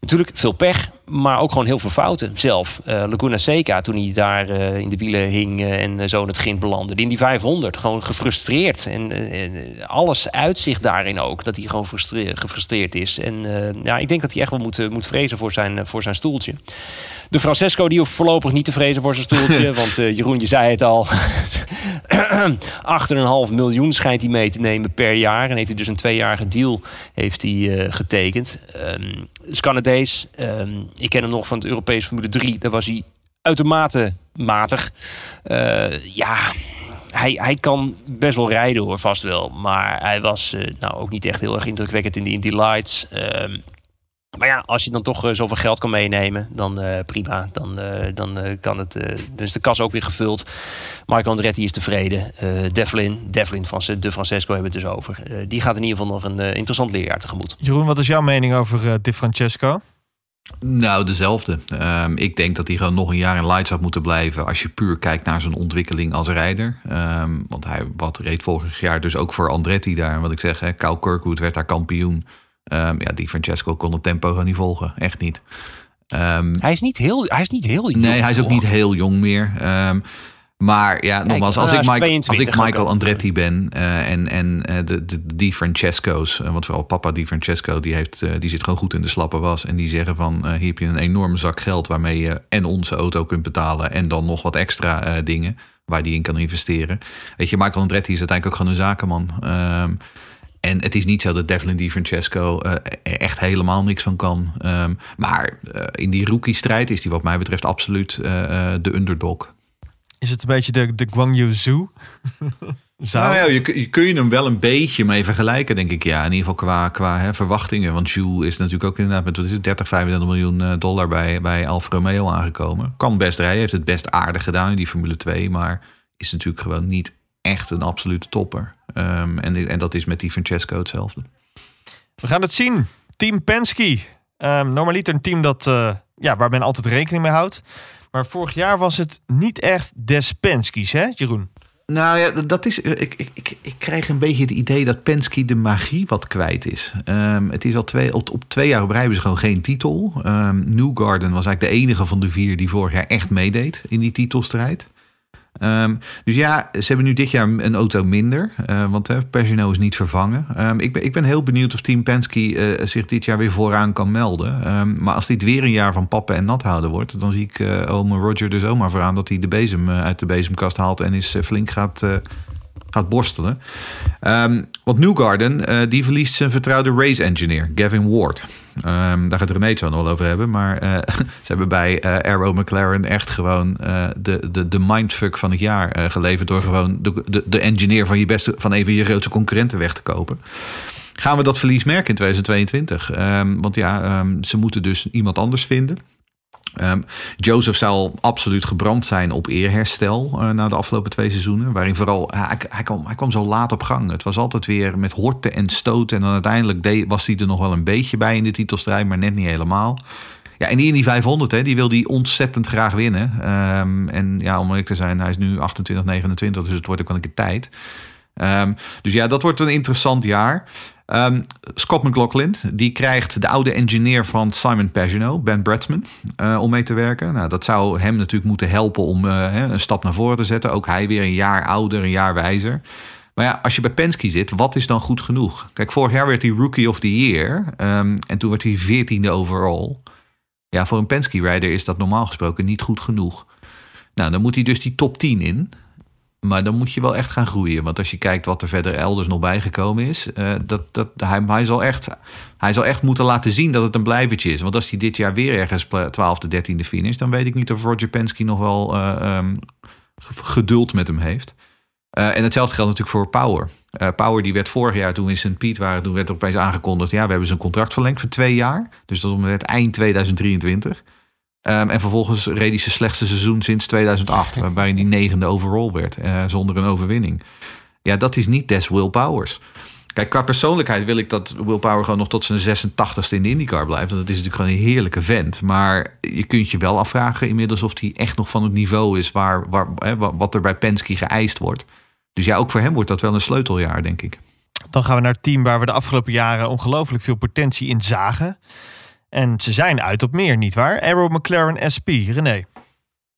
Natuurlijk veel pech, maar ook gewoon heel veel fouten zelf. Uh, Laguna Seca, toen hij daar uh, in de wielen hing uh, en zo in het grind belandde. In die 500, gewoon gefrustreerd. En alles uitzicht daarin ook, dat hij gewoon gefrustreerd is. En ja, ik denk dat hij echt wel moet, moet vrezen voor zijn, voor zijn stoeltje. De Francesco die hoeft voorlopig niet te vrezen voor zijn stoeltje. want Jeroen, je zei het al. 8,5 miljoen schijnt hij mee te nemen per jaar. En heeft hij dus een tweejarige deal heeft hij, getekend. Um, is Canadees. Um, ik ken hem nog van het Europese Formule 3. Daar was hij uitermate matig. Uh, ja, hij, hij kan best wel rijden hoor, vast wel. Maar hij was nou, ook niet echt heel erg indrukwekkend in de Indy Lights. Um, maar ja, als je dan toch uh, zoveel geld kan meenemen, dan prima. Dan, uh, dan, kan het, is de kas ook weer gevuld. Marco Andretti is tevreden. Devlin, Devlin van De Francesco hebben het dus over. die gaat in ieder geval nog een interessant leerjaar tegemoet. Jeroen, wat is jouw mening over De Francesco? Nou, dezelfde. Um, ik denk dat hij gewoon nog een jaar in lights had moeten blijven. Als je puur kijkt naar zijn ontwikkeling als rijder. Um, want hij wat reed vorig jaar dus ook voor Andretti daar. Wat ik zeg, hè, Kyle Kirkwood werd daar kampioen. Um, ja, die Francesco kon het tempo gewoon niet volgen. Echt niet. Hij, is niet heel, hij is niet heel jong. Nee, hij is ook niet heel jong meer. Maar ja, nogmaals, als, ik, Mike, als ik Michael Andretti ben uh, en, en uh, de, de, die Francesco's, uh, want vooral papa die Francesco, die, heeft, die zit gewoon goed in de slappe was. En die zeggen van, hier heb je een enorme zak geld waarmee je en onze auto kunt betalen en dan nog wat extra dingen waar die in kan investeren. Weet je, Michael Andretti is uiteindelijk ook gewoon een zakenman. En het is niet zo dat Devlin Di Francesco uh, echt helemaal niks van kan. Um, maar uh, in die rookie-strijd is hij wat mij betreft absoluut uh, de underdog. Is het een beetje de, de Guangzhou Zoo? nou ja, je, je kun je hem wel een beetje mee vergelijken, denk ik. Ja, in ieder geval qua, qua hè, verwachtingen. Want Zhou is natuurlijk ook inderdaad met wat is het, 30, 35 miljoen dollar bij, bij Alfa Romeo aangekomen. Kan best rijden, heeft het best aardig gedaan in die Formule 2. Maar is natuurlijk gewoon niet echt een absolute topper. Um, en, en dat is met die Francesco hetzelfde. We gaan het zien. Team Penske. Um, normaliter een team dat, uh, ja, waar men altijd rekening mee houdt. Maar vorig jaar was het niet echt des Penske's, hè Jeroen? Nou ja, dat is. Ik, ik, ik, ik krijg een beetje het idee dat Penske de magie wat kwijt is. Um, het is al twee, op, op twee jaar op rij ze gewoon geen titel. Um, Newgarden was eigenlijk de enige van de vier die vorig jaar echt meedeed in die titelstrijd. Um, dus ja, ze hebben nu dit jaar een auto minder. Uh, want uh, Pagino is niet vervangen. Um, ik, ben, ik ben heel benieuwd of Team Penske uh, zich dit jaar weer vooraan kan melden. Um, maar als dit weer een jaar van pappen en nat houden wordt... dan zie ik ome Roger dus zomaar vooraan dat hij de bezem uit de bezemkast haalt... en is flink gaat gaat borstelen. Um, want Newgarden, uh, die verliest zijn vertrouwde race engineer, Gavin Ward. Um, daar gaat René het zo over hebben. Maar uh, ze hebben bij uh, McLaren echt gewoon de, de, de mindfuck van het jaar geleverd... door gewoon de, de, de engineer van, je beste, van een van je grootste concurrenten weg te kopen. Gaan we dat verlies merken in 2022? Um, ehm, want ja, ze moeten dus iemand anders vinden. Um, Joseph zal absoluut gebrand zijn op eerherstel uh, na de afgelopen twee seizoenen. Waarin vooral, hij, hij, kwam, hij kwam zo laat op gang. Het was altijd weer met horten en stoten. En dan uiteindelijk was hij er nog wel een beetje bij in de titelstrijd, maar net niet helemaal. Ja, en die in die 500, hè, die wil hij ontzettend graag winnen. Um, en ja, om eerlijk te zijn, hij is nu 28, 29, dus het wordt ook wel een keer tijd. Um, dus ja, dat wordt een interessant jaar. Um, Scott McLaughlin, die krijgt de oude engineer van Simon Pagino, Ben Bradsman, uh, om mee te werken. Nou, dat zou hem natuurlijk moeten helpen om uh, een stap naar voren te zetten. Ook hij weer een jaar ouder, een jaar wijzer. Maar ja, als je bij Penske zit, wat is dan goed genoeg? Kijk, vorig jaar werd hij Rookie of the Year. Um, en toen werd hij veertiende overall. Ja, voor een Penske-rider is dat normaal gesproken niet goed genoeg. Nou, dan moet hij dus die top 10 in. Maar dan moet je wel echt gaan groeien. Want als je kijkt wat er verder elders nog bijgekomen is, eh, dat, dat, hij, zal echt, hij zal echt moeten laten zien dat het een blijvertje is. Want als hij dit jaar weer ergens 12e, 13e finish, dan weet ik niet of Roger Penske nog wel eh, ehm, geduld met hem heeft. Uh, en hetzelfde geldt natuurlijk voor Power. Power die werd vorig jaar toen we in St. Piet waren, toen werd er opeens aangekondigd, ja, we hebben zijn contract verlengd voor twee jaar. Dus dat is eind 2023. Um, en vervolgens reed hij zijn slechtste seizoen sinds 2008, waarbij hij die negende overall werd, uh, zonder een overwinning. Ja, dat is niet des Will Powers. Kijk, qua persoonlijkheid wil ik dat Will Power gewoon nog tot zijn 86ste in de IndyCar blijft. Want dat is natuurlijk gewoon een heerlijke vent. Maar je kunt je wel afvragen inmiddels of hij echt nog van het niveau is waar, waar, hè, wat er bij Penske geëist wordt. Dus ja, ook voor hem wordt dat wel een sleuteljaar, denk ik. Dan gaan we naar het team waar we de afgelopen jaren ongelooflijk veel potentie in zagen. En ze zijn uit op meer, nietwaar? Arrow McLaren SP, René.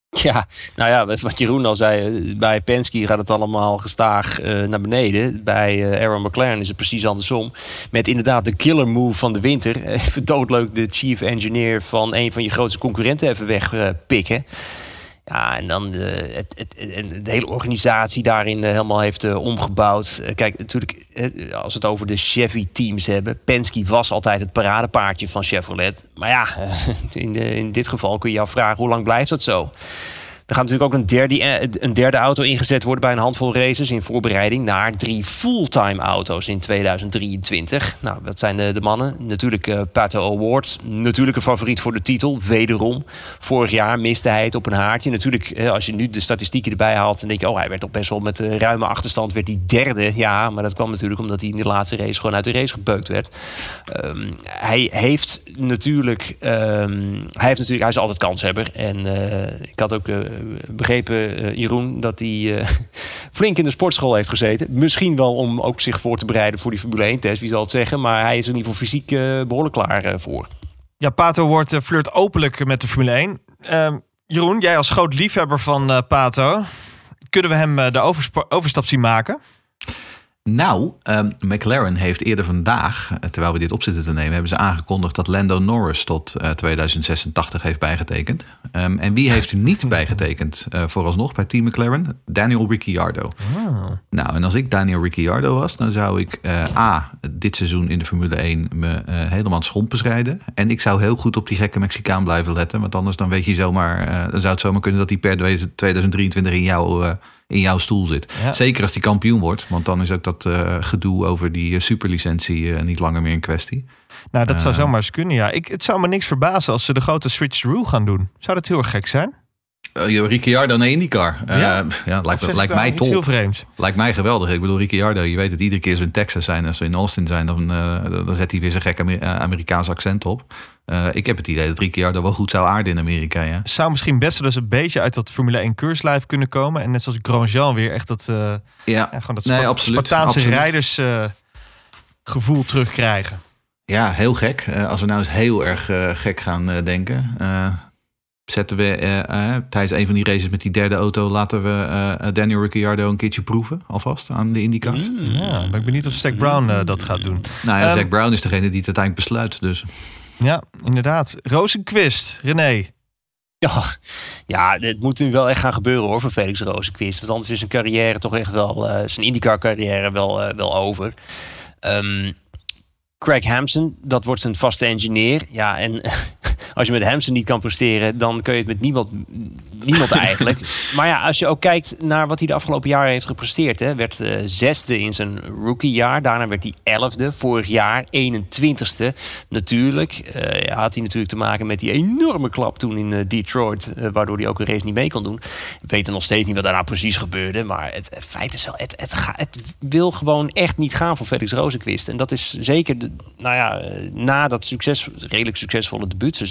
Ja, nou ja, wat Jeroen al zei, bij Penske gaat het allemaal gestaag uh, naar beneden. Bij uh, Aaron McLaren is het precies andersom. Met inderdaad de killer move van de winter. Even doodleuk de chief engineer van een van je grootste concurrenten even wegpikken. Uh, ja, en dan de, het, het, de hele organisatie daarin eh, helemaal heeft uh, omgebouwd. Kijk, natuurlijk, als we het over de Chevy-teams hebben. Penske was altijd het paradepaardje van Chevrolet. Maar ja, in, de, in dit geval kun je je afvragen, hoe lang blijft dat zo? Er gaat natuurlijk ook een derde, eh, een derde auto ingezet worden bij een handvol races in voorbereiding naar drie fulltime auto's in 2023. Nou, dat zijn de, de mannen. Natuurlijk uh, Pato Award, natuurlijk een favoriet voor de titel, wederom. Vorig jaar miste hij het op een haartje. Natuurlijk, eh, als je nu de statistieken erbij haalt, dan denk je, oh, hij werd toch best wel met ruime achterstand, werd hij derde. Ja, maar dat kwam natuurlijk omdat hij in de laatste race gewoon uit de race gebeukt werd. Um, hij heeft natuurlijk, um, hij heeft natuurlijk, hij is altijd kanshebber. En ik had ook begrepen, uh, Jeroen, dat hij uh, flink in de sportschool heeft gezeten. Misschien wel om ook zich voor te bereiden voor die Formule 1-test, wie zal het zeggen. Maar hij is in ieder geval fysiek behoorlijk klaar voor. Ja, Pato wordt flirt openlijk met de Formule 1. Ehm, Jeroen, jij als groot liefhebber van Pato, kunnen we hem de overstap zien maken? Nou, um, McLaren heeft eerder vandaag, eh, terwijl we dit op zitten te nemen, hebben ze aangekondigd dat Lando Norris tot uh, eh, 2086 heeft bijgetekend. Um, en wie heeft niet bijgetekend uh, vooralsnog bij Team McLaren? Daniel Ricciardo. Oh. Nou, en als ik Daniel Ricciardo was, dan zou ik uh, A, dit seizoen in de Formule 1 me helemaal schompen rijden. En ik zou heel goed op die gekke Mexicaan blijven letten, want anders dan weet je zomaar, dan zou het zomaar kunnen dat hij per 2023 in jouw in jouw stoel zit. Zeker als die kampioen wordt, want dan is ook dat uh, gedoe over die uh, superlicentie uh, niet langer meer in kwestie. Nou, dat zou zomaar eens kunnen, ja. Ik, het zou me niks verbazen als ze de grote switch-through gaan doen. Zou dat heel erg gek zijn? Uh, Ricciardo naar IndyCar. Uh, ja, ja lijkt, lijkt mij top. Heel vreemd. Lijkt mij geweldig. Ik bedoel, Ricciardo, je weet het, iedere keer als we in Texas zijn, als we in Austin zijn, dan, uh, dan zet hij weer zijn gekke Amerikaans accent op. Uh, ik heb het idee dat Ricciardo wel goed zou aarden in Amerika. Ja. Zou misschien best wel eens een beetje uit dat Formule 1 keurslijf kunnen komen. En net zoals Grosjean weer echt dat, ja. ja. gewoon dat nee, absoluut, Spartaanse absoluut. rijders gevoel terugkrijgen. Ja, heel gek. als we nou eens heel erg gek gaan denken. Zetten we tijdens een van die races met die derde auto... laten we Daniel Ricciardo een keertje proeven alvast aan de IndyCars. Mm, ja, maar ik ben niet of Zack Brown dat gaat doen. Nou ja, um, Zack Brown is degene die het uiteindelijk besluit. Dus... Ja, inderdaad. Rozenquist, René. Ja, ja, dit moet nu wel echt gaan gebeuren hoor voor Felix Rozenquist. Want anders is zijn carrière toch echt wel, uh, zijn IndyCar carrière wel, uh, wel over. Um, Craig Hampson, dat wordt zijn vaste engineer. Ja, en als je met Hampson niet kan presteren, dan kun je het met niemand, niemand eigenlijk. maar ja, als je ook kijkt naar wat hij de afgelopen jaren heeft gepresteerd. Hè, werd uh, zesde in zijn rookiejaar. Daarna werd hij elfde. Vorig jaar 21ste. Natuurlijk uh, had hij natuurlijk te maken met die enorme klap toen in uh, Detroit. waardoor hij ook een race niet mee kon doen. We weten nog steeds niet wat daarna precies gebeurde. Maar het, feit is wel, het, het, ga, het wil gewoon echt niet gaan voor Felix Rozenquist. En dat is zeker, de, nou ja, na dat succes, redelijk succesvolle debuutseizoen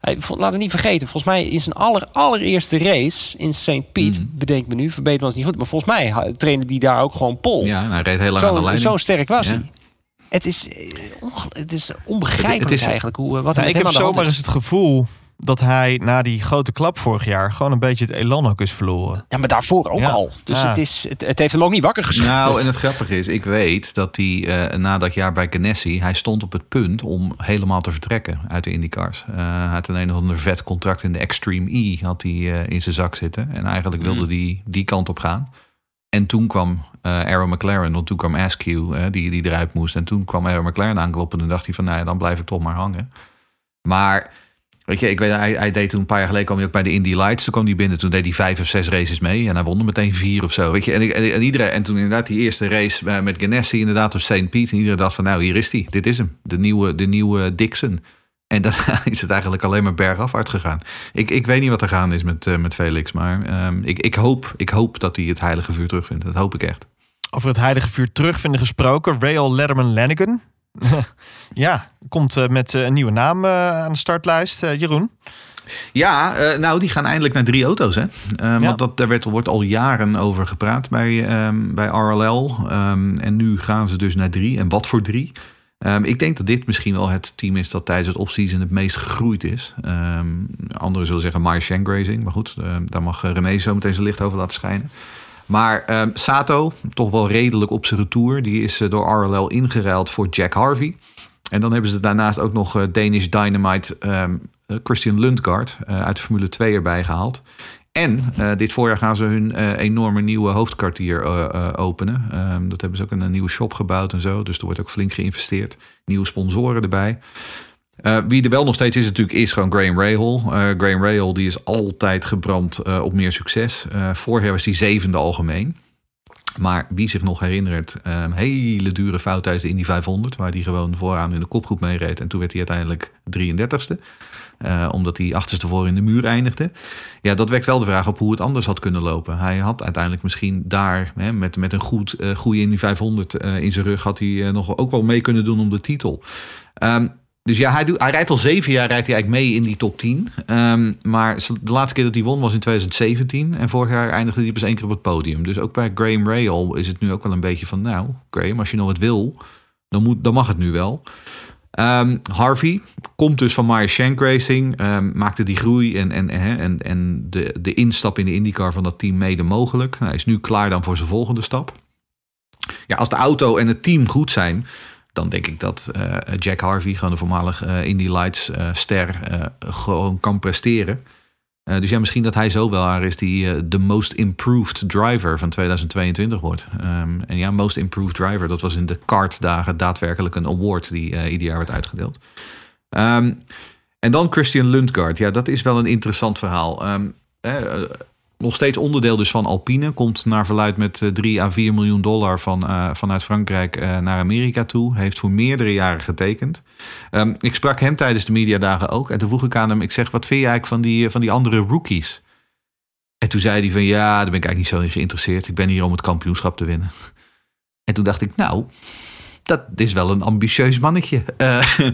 hij, laten we niet vergeten, volgens mij in zijn aller, allereerste race in St. Piet, mm. bedenk me nu, verbeter me als niet goed, maar volgens mij trainde die daar ook gewoon pol. Ja, hij reed heel lang zo, aan de lijn. Zo sterk was hij. Het is, eh, het is onbegrijpelijk het is, eigenlijk hoe, wat nou, Ik heb zomaar eens het gevoel dat hij na die grote klap vorig jaar gewoon een beetje het elan ook is verloren. Ja, maar daarvoor ook Ja. al. Dus Ja. het, is, het, het heeft hem ook niet wakker geschud. Nou, en het grappige is, ik weet dat hij eh, na dat jaar bij Ganassi, hij stond op het punt om helemaal te vertrekken uit de IndyCars. Eh, hij had een een of ander vet contract in de Extreme E had hij eh, in zijn zak zitten. En eigenlijk wilde hij die kant op gaan. En toen kwam eh Aaron McLaren, want toen kwam Askew, eh, die, die eruit moest. En toen kwam Aaron McLaren aankloppen en dacht hij van, nou ja, dan blijf ik toch maar hangen. Maar, weet je, ik weet, hij, hij deed toen een paar jaar geleden, kwam hij ook bij de Indy Lights. Toen kwam hij binnen, toen deed hij vijf of zes races mee. En hij won er meteen vier of zo, weet je. En, en, en iedereen, en toen inderdaad die eerste race eh, met Ganassi inderdaad op St. Pete. En iedereen dacht van, nou, hier is hij. Dit is hem. De nieuwe, de nieuwe Dixon. En daarna is het eigenlijk alleen maar bergafwaarts gegaan. Ik, ik weet niet wat er gaande is met, eh, met Felix. Maar ehm, ik, ik, hoop, ik hoop dat hij het heilige vuur terugvindt. Dat hoop ik echt. Over het heilige vuur terugvinden gesproken. Rail Letterman Lanigan. ja, komt eh, met eh, een nieuwe naam eh, aan de startlijst. Jeroen. Ja, nou, die gaan eindelijk naar drie auto's. Hè? Eh, Want dat, daar werd, wordt al jaren over gepraat bij, ehm, bij RLL. Ehm, en nu gaan ze dus naar drie. En wat voor drie? Ehm, ik denk dat dit misschien wel het team is dat tijdens het offseason het meest gegroeid is. Ehm anderen zullen zeggen Maya Shank Racing. Maar goed, ehm, daar mag René zo meteen zijn licht over laten schijnen. Maar ehm, Sato, toch wel redelijk op zijn retour. Die is eh, door RLL ingeruild voor Jack Harvey. En dan hebben ze daarnaast ook nog eh, Danish Dynamite ehm, eh, Christian Lundgaard uit de Formule 2 erbij gehaald. En dit voorjaar gaan ze hun enorme nieuwe hoofdkwartier openen. Ehm, dat hebben ze ook een, een nieuwe shop gebouwd en zo. Dus er wordt ook flink geïnvesteerd. Nieuwe sponsoren erbij. Eh, wie er wel nog steeds is natuurlijk is gewoon Graham Rahal. Eh Graham Rahal die is altijd gebrand eh, op meer succes. Vorig was hij zevende algemeen. Maar wie zich nog herinnert, een hele dure fout tijdens de Indy 500... waar hij gewoon vooraan in de kopgroep mee reed. En toen werd hij uiteindelijk 33ste. eh, omdat hij achterstevoren in de muur eindigde. Ja, dat wekt wel de vraag op hoe het anders had kunnen lopen. Hij had uiteindelijk misschien daar hè, met, met een goed, goede Indy 500 eh, in zijn rug... had hij nog ook wel mee kunnen doen om de titel. Ehm, dus ja, hij, hij rijdt al zeven jaar rijdt hij eigenlijk mee in die top 10. Ehm, maar de laatste keer dat hij won was in 2017. En vorig jaar eindigde hij pas één keer op het podium. Dus ook bij Graham Rahal is het nu ook wel een beetje van... nou, Graham, als je nog wat wil, dan, moet, dan mag het nu wel. Ehm, Harvey komt dus van Meyer Shank Racing. ehm, maakte die groei en, en, en, en, en de, de instap in de IndyCar van dat team mede mogelijk. Nou, hij is nu klaar dan voor zijn volgende stap. Ja, als de auto en het team goed zijn, dan denk ik dat eh, Jack Harvey, gewoon de voormalig eh, Indy Lights eh, ster, gewoon kan presteren. Dus ja, misschien dat hij zo wel haar is die de most improved driver van 2022 wordt. Ehm, en ja, most improved driver, dat was in de kartdagen daadwerkelijk een award die ieder jaar werd uitgedeeld. Ehm, en dan Christian Lundgaard. Ja, dat is wel een interessant verhaal. Ehm, eh, nog steeds onderdeel dus van Alpine. Komt naar verluid met eh, 3 à 4 miljoen dollar van, eh, vanuit Frankrijk eh, naar Amerika toe. Heeft voor meerdere jaren getekend. Ehm, ik sprak hem tijdens de mediadagen ook. En toen vroeg ik aan hem, ik zeg, wat vind je eigenlijk van die, van die andere rookies? En toen zei hij van, ja, daar ben ik eigenlijk niet zo in geïnteresseerd. Ik ben hier om het kampioenschap te winnen. En toen dacht ik, nou, dat is wel een ambitieus mannetje. Eh,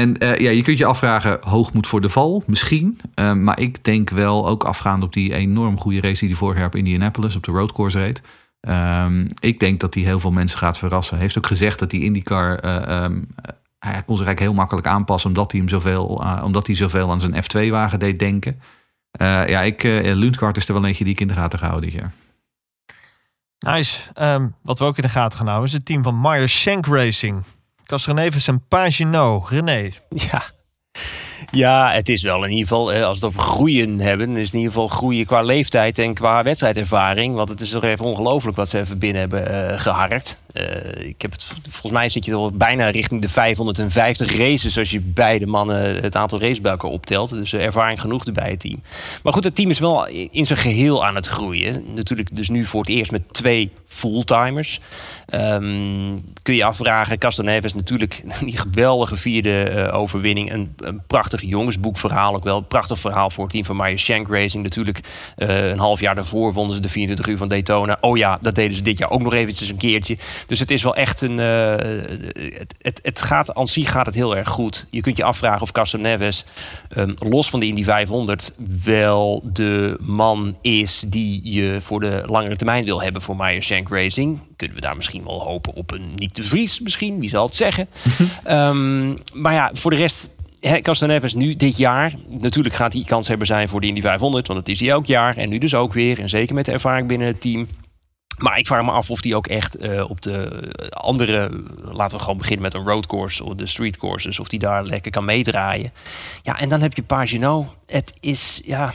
en eh, ja, je kunt je afvragen, hoogmoed voor de val? Misschien. Eh, maar ik denk wel, ook afgaand op die enorm goede race die hij vorig jaar op Indianapolis op de roadcourse reed. Ehm, ik denk dat hij heel veel mensen gaat verrassen. Hij heeft ook gezegd dat die IndyCar... eh, ehm, hij kon zich eigenlijk heel makkelijk aanpassen... omdat hij, hem zoveel, omdat hij zoveel aan zijn F2-wagen deed denken. Ja, ik, Lundgaard is er wel eentje die ik in de gaten ga houden dit jaar. Nice. Ehm, wat we ook in de gaten gaan houden is het team van Meyer Shank Racing. Castroneves en Pagino. René. Ja. Ja, het is wel in ieder geval, als we het over groeien hebben, is het in ieder geval groeien qua leeftijd en qua wedstrijdervaring. Want het is toch even ongelooflijk wat ze even binnen hebben uh, geharkt. Uh, ik heb het, volgens mij zit je al bijna richting de 550 races als je beide mannen het aantal races bij elkaar optelt. Dus ervaring genoeg erbij het team. Maar goed, het team is wel in zijn geheel aan het groeien. Natuurlijk dus nu voor het eerst met twee fulltimers. Um, kun je afvragen, Castroneves natuurlijk die geweldige vierde overwinning. Een, een prachtig jongensboekverhaal ook wel. Een prachtig verhaal voor het team van Meyer Shank Racing. Natuurlijk uh, een half jaar daarvoor wonnen ze de 24 uur van Daytona. Oh ja, dat deden ze dit jaar ook nog eventjes een keertje. Dus het is wel echt een... Uh, het, het, het gaat, aan zich gaat het heel erg goed. Je kunt je afvragen of Castroneves, um, los van de Indy 500... wel de man is die je voor de langere termijn wil hebben voor Meyer Shank Racing. Kunnen we daar misschien wel hopen op een Nick de Vries misschien, wie zal het zeggen. um, maar ja, voor de rest hè, Castroneves nu dit jaar, natuurlijk gaat hij kans hebben zijn voor de Indy 500, want dat is hij elk jaar. En nu dus ook weer, en zeker met de ervaring binnen het team. Maar ik vraag me af of hij ook echt eh, op de andere, laten we gewoon beginnen met een roadcourse of de street courses, of die daar lekker kan meedraaien. Ja, en dan heb je Pagino. Het is, ja.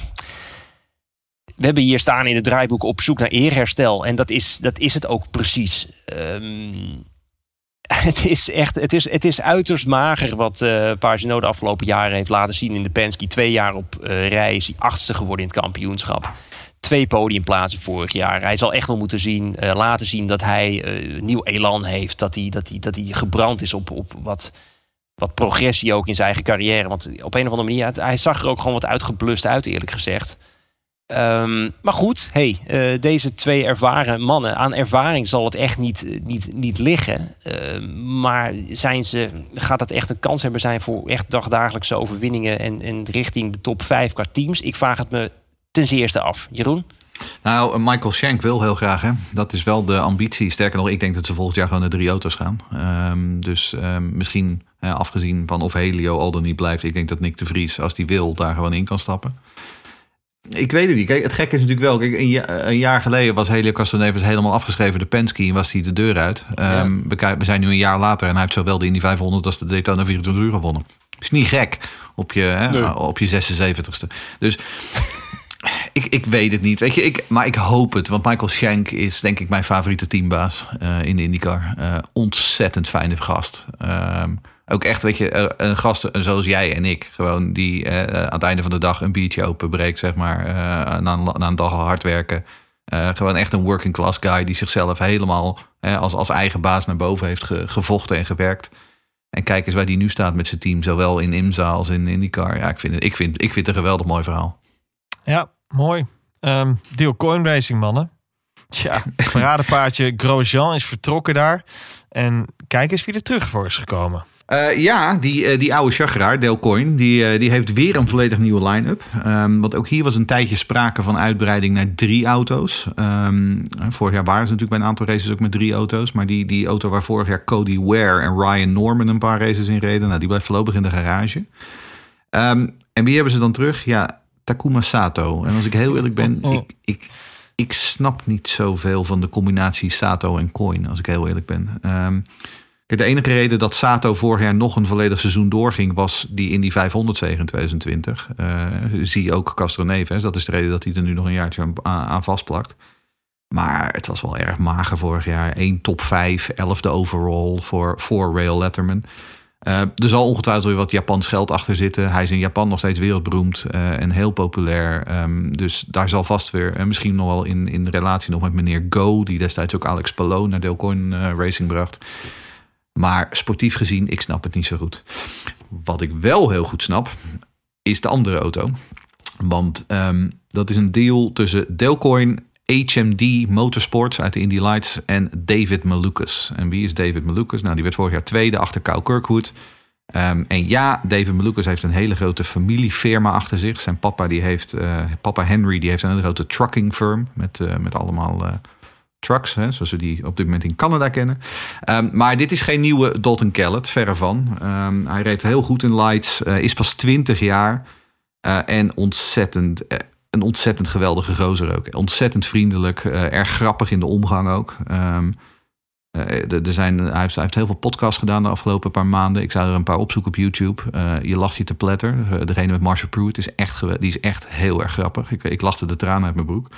We hebben hier staan in het draaiboek op zoek naar eerherstel. En dat is, dat is het ook precies. Ehm, het is echt, het is, het is uiterst mager wat uh, de afgelopen jaren heeft laten zien in de Penske. Twee jaar op uh, rij is hij achtste geworden in het kampioenschap twee podiumplaatsen vorig jaar. Hij zal echt wel moeten zien, uh, laten zien dat hij nieuw elan heeft. Dat hij, dat hij, dat hij gebrand is op, op wat, wat progressie ook in zijn eigen carrière. Want op een of andere manier, hij zag er ook gewoon wat uitgeblust uit, eerlijk gezegd. Um, maar goed, hey, uh, deze twee ervaren mannen, aan ervaring zal het echt niet, niet, niet liggen. maar zijn ze, gaat dat echt een kans hebben zijn voor echt dagdagelijkse overwinningen en, richting de top 5 qua teams? Ik vraag het me ten eerste af. Jeroen? Nou, Michael Shank wil heel graag. Dat is wel de ambitie. Sterker nog, ik denk dat ze volgend jaar gewoon naar drie auto's gaan. Um, dus misschien, afgezien van of Helio al dan niet blijft. Ik denk dat Nick de Vries, als die wil, daar gewoon in kan stappen. Ik weet het niet. Kijk, het gekke is natuurlijk wel. Kijk, een, jaar, een jaar geleden was Helio Castroneves helemaal afgeschreven. De Penske en was hij de deur uit. Um, ja. we, zijn nu een jaar later en hij heeft zowel de Indy 500 als de Daytona 24 uur gewonnen. Is niet gek op je, hè, nee. op je 76ste. Dus ik, ik weet het niet. Weet je, ik, maar ik hoop het. Want Michael Shank is denk ik mijn favoriete teambaas uh, in de IndyCar. Uh, ontzettend fijne gast. Um, ook echt, weet je, een gast zoals jij en ik. Gewoon die uh, aan het einde van de dag een biertje openbreekt, zeg maar. na, een, na een dag hard werken. gewoon echt een working class guy die zichzelf helemaal als, als eigen baas naar boven heeft ge, gevochten en gewerkt. En kijk eens waar die nu staat met zijn team. Zowel in IMSA als in IndyCar. Ja, ik vind het, ik vind, ik vind het een geweldig mooi verhaal. Ja, mooi. Um, Deel Coin Racing, mannen. Tja, paradepaardje Grosjean is vertrokken daar. En kijk eens wie er terug voor is gekomen. Uh, ja, die, uh, die oude chageraar, Dale Coyne, die, uh, die heeft weer een volledig nieuwe line-up. Um, want ook hier was een tijdje sprake van uitbreiding naar drie auto's. Um, vorig jaar waren ze natuurlijk bij een aantal races ook met drie auto's. Maar die, die auto waar vorig jaar Cody Ware en Ryan Norman een paar races in reden... Nou, die blijft voorlopig in de garage. Um, en wie hebben ze dan terug? Ja, Takuma Sato. En als ik heel eerlijk ben, oh. ik, ik, ik snap niet zoveel van de combinatie Sato en Coin, als ik heel eerlijk ben. Um, de enige reden dat Sato vorig jaar nog een volledig seizoen doorging, was die in die 500 zegen in 2020. Uh, zie ook Castro Neves. Dat is de reden dat hij er nu nog een jaartje aan, vastplakt. Maar het was wel erg mager vorig jaar. 1 top 5, 11e overall voor, voor Rail Letterman. Uh, er zal ongetwijfeld weer wat Japans geld achter zitten. Hij is in Japan nog steeds wereldberoemd uh, en heel populair. Um, dus daar zal vast weer, en misschien nog wel in, in relatie nog met meneer Go, die destijds ook Alex Palou naar Delcoin Racing bracht. Maar sportief gezien, ik snap het niet zo goed. Wat ik wel heel goed snap, is de andere auto. Want um, dat is een deal tussen Delcoin HMD Motorsports uit de Indy Lights en David Malukas. En wie is David Malukas? Nou, die werd vorig jaar tweede achter Kyle Kirkwood. Um, en ja, David Malukas heeft een hele grote familiefirma achter zich. Zijn papa, die heeft, uh, papa Henry, die heeft een hele grote trucking firm met, uh, met allemaal uh, trucks, zoals we die op dit moment in Canada kennen. Um, maar dit is geen nieuwe Dalton Kellett, verre van. Um, hij reed heel goed in Lights, is pas 20 jaar en ontzettend een ontzettend geweldige gozer ook. Ontzettend vriendelijk, erg grappig in de omgang ook. Um, er zijn, hij, heeft, hij heeft heel veel podcasts gedaan de afgelopen paar maanden. Ik zou er een paar opzoeken op YouTube. Uh, je lacht je te pletter. degene met Marshall Pruitt is echt, die is echt heel erg grappig. Ik, ik lachte de tranen uit mijn broek.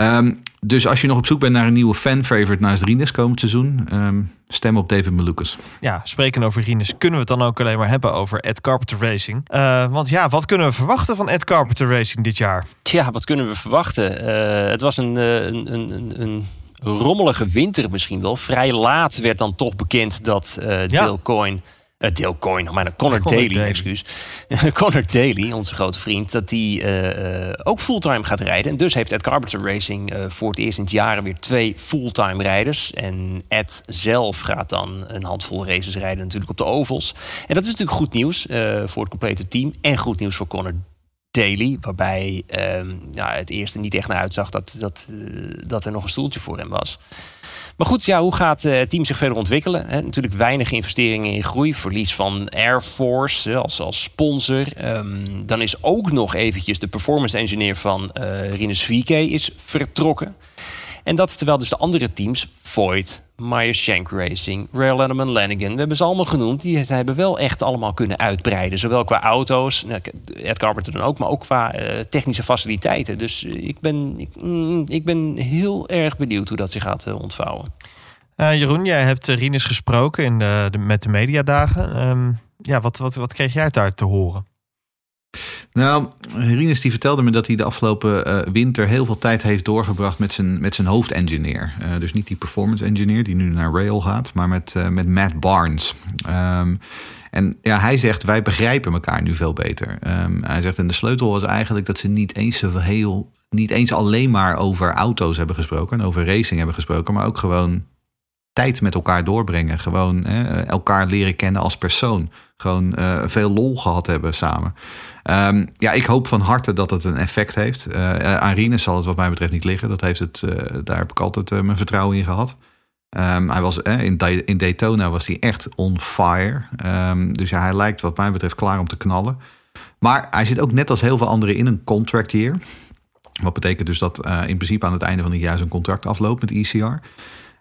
Um, dus als je nog op zoek bent naar een nieuwe fan-favorite naast Rines komend seizoen, um, stem op David Malukas. Ja, spreken over Rines kunnen we het dan ook alleen maar hebben over Ed Carpenter Racing. Uh, want ja, wat kunnen we verwachten van Ed Carpenter Racing dit jaar? Ja, wat kunnen we verwachten? Uh, het was een, een, een, een rommelige winter misschien wel. Vrij laat werd dan toch bekend dat uh, Dale Coyne uh, Dale Coyne, maar Connor, Connor Daly, Daly, excuus. Connor Daly, onze grote vriend, dat die uh, ook fulltime gaat rijden. En dus heeft Ed Carpenter Racing uh, voor het eerst in het jaren weer twee fulltime rijders. En Ed zelf gaat dan een handvol races rijden natuurlijk op de ovals. En dat is natuurlijk goed nieuws voor het complete team. En goed nieuws voor Connor Daly, waarbij uh, ja, het eerste niet echt naar uitzag dat, dat, uh, dat er nog een stoeltje voor hem was. Maar goed, ja, hoe gaat eh, het team zich verder ontwikkelen? Natuurlijk weinig investeringen in groei. Verlies van Air Force als, als sponsor. Ehm, dan is ook nog eventjes de performance engineer van eh Rinus VK is vertrokken. En dat terwijl dus de andere teams, Voigt, Meyer Shank Racing, Rail Letterman Lanigan, we hebben ze allemaal genoemd, die hebben wel echt allemaal kunnen uitbreiden. Zowel qua auto's, nou, Ed Carpenter dan ook, maar ook qua eh, technische faciliteiten. Dus eh, ik, ben, ik, mm, ik ben heel erg benieuwd hoe dat zich gaat eh, ontvouwen. Jeroen, jij hebt Rinus gesproken in de- met de mediadagen. Ehm, ja, wat, wat, wat kreeg jij daar te horen? Nou, Rinus die vertelde me dat hij de afgelopen eh, winter heel veel tijd heeft doorgebracht met zijn, met zijn hoofdengineer. Eh, dus niet die performance engineer die nu naar Rail gaat, maar met, eh, met Matt Barnes. Ehm, en ja, hij zegt, wij begrijpen elkaar nu veel beter. Ehm, hij zegt, en de sleutel was eigenlijk dat ze niet eens zo heel, niet eens alleen maar over auto's hebben gesproken en over racing hebben gesproken, maar ook gewoon tijd met elkaar doorbrengen. Gewoon elkaar leren kennen als persoon. Gewoon veel lol gehad hebben samen. Ehm, ja, ik hoop van harte dat het een effect heeft. Rinus zal het wat mij betreft niet liggen. Dat heeft het, eh, daar heb ik altijd eh, mijn vertrouwen in gehad. Ehm, hij was, in, in Daytona was hij echt on fire. Ehm, dus ja, hij lijkt wat mij betreft klaar om te knallen. Maar hij zit ook net als heel veel anderen in een contract year. Wat betekent dus dat in principe aan het einde van het jaar zijn contract afloopt met ECR.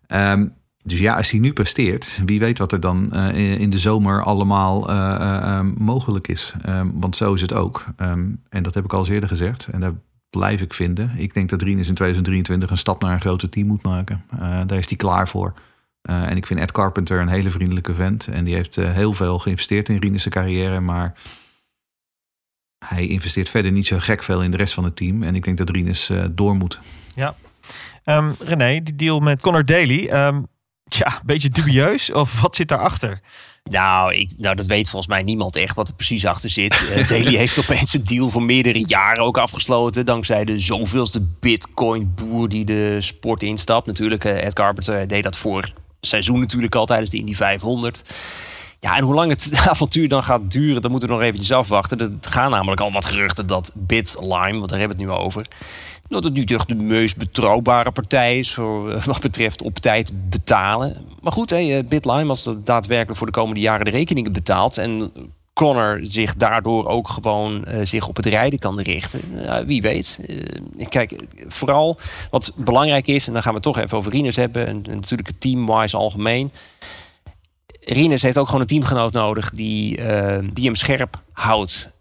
Ehm, dus ja, als hij nu presteert, wie weet wat er dan eh, in- de zomer allemaal eh, eh, mogelijk is. Ehm, want zo is het ook. Ehm, en dat heb ik al eens eerder gezegd. En daar blijf ik vinden. Ik denk dat Rinus in 2023 een stap naar een groter team moet maken. Daar is hij klaar voor. En ik vind Ed Carpenter een hele vriendelijke vent. En die heeft heel veel geïnvesteerd in Rinus' carrière. Maar hij investeert verder niet zo gek veel in de rest van het team. En ik denk dat Rinus door moet. Ehm, René, die deal met Connor Daly. ehm tja, een beetje dubieus. Of wat zit daarachter? Nou, ik, nou, dat weet volgens mij niemand echt wat er precies achter zit. Eh Daly heeft opeens een deal voor meerdere jaren ook afgesloten. Dankzij de zoveelste bitcoin-boer die de sport instapt. Natuurlijk, eh, Ed Carpenter deed dat voor seizoen natuurlijk al tijdens de Indy 500. Ja, en hoe lang het avontuur dan gaat duren, dat moeten we nog eventjes afwachten. Er gaan namelijk al wat geruchten dat Bitlime, want daar hebben we het nu over... dat het niet echt de meest betrouwbare partij is... voor eh, wat betreft op tijd betalen. Maar goed, hey, eh, Bitlime, als dat daadwerkelijk voor de komende jaren de rekeningen betaalt... en Connor zich daardoor ook gewoon eh, zich op het rijden kan richten. Wie weet. Eh, kijk, vooral wat belangrijk is... en dan gaan we toch even over Rinus hebben... en, natuurlijk het team-wise algemeen... Rinus heeft ook gewoon een teamgenoot nodig die, die hem scherp houdt.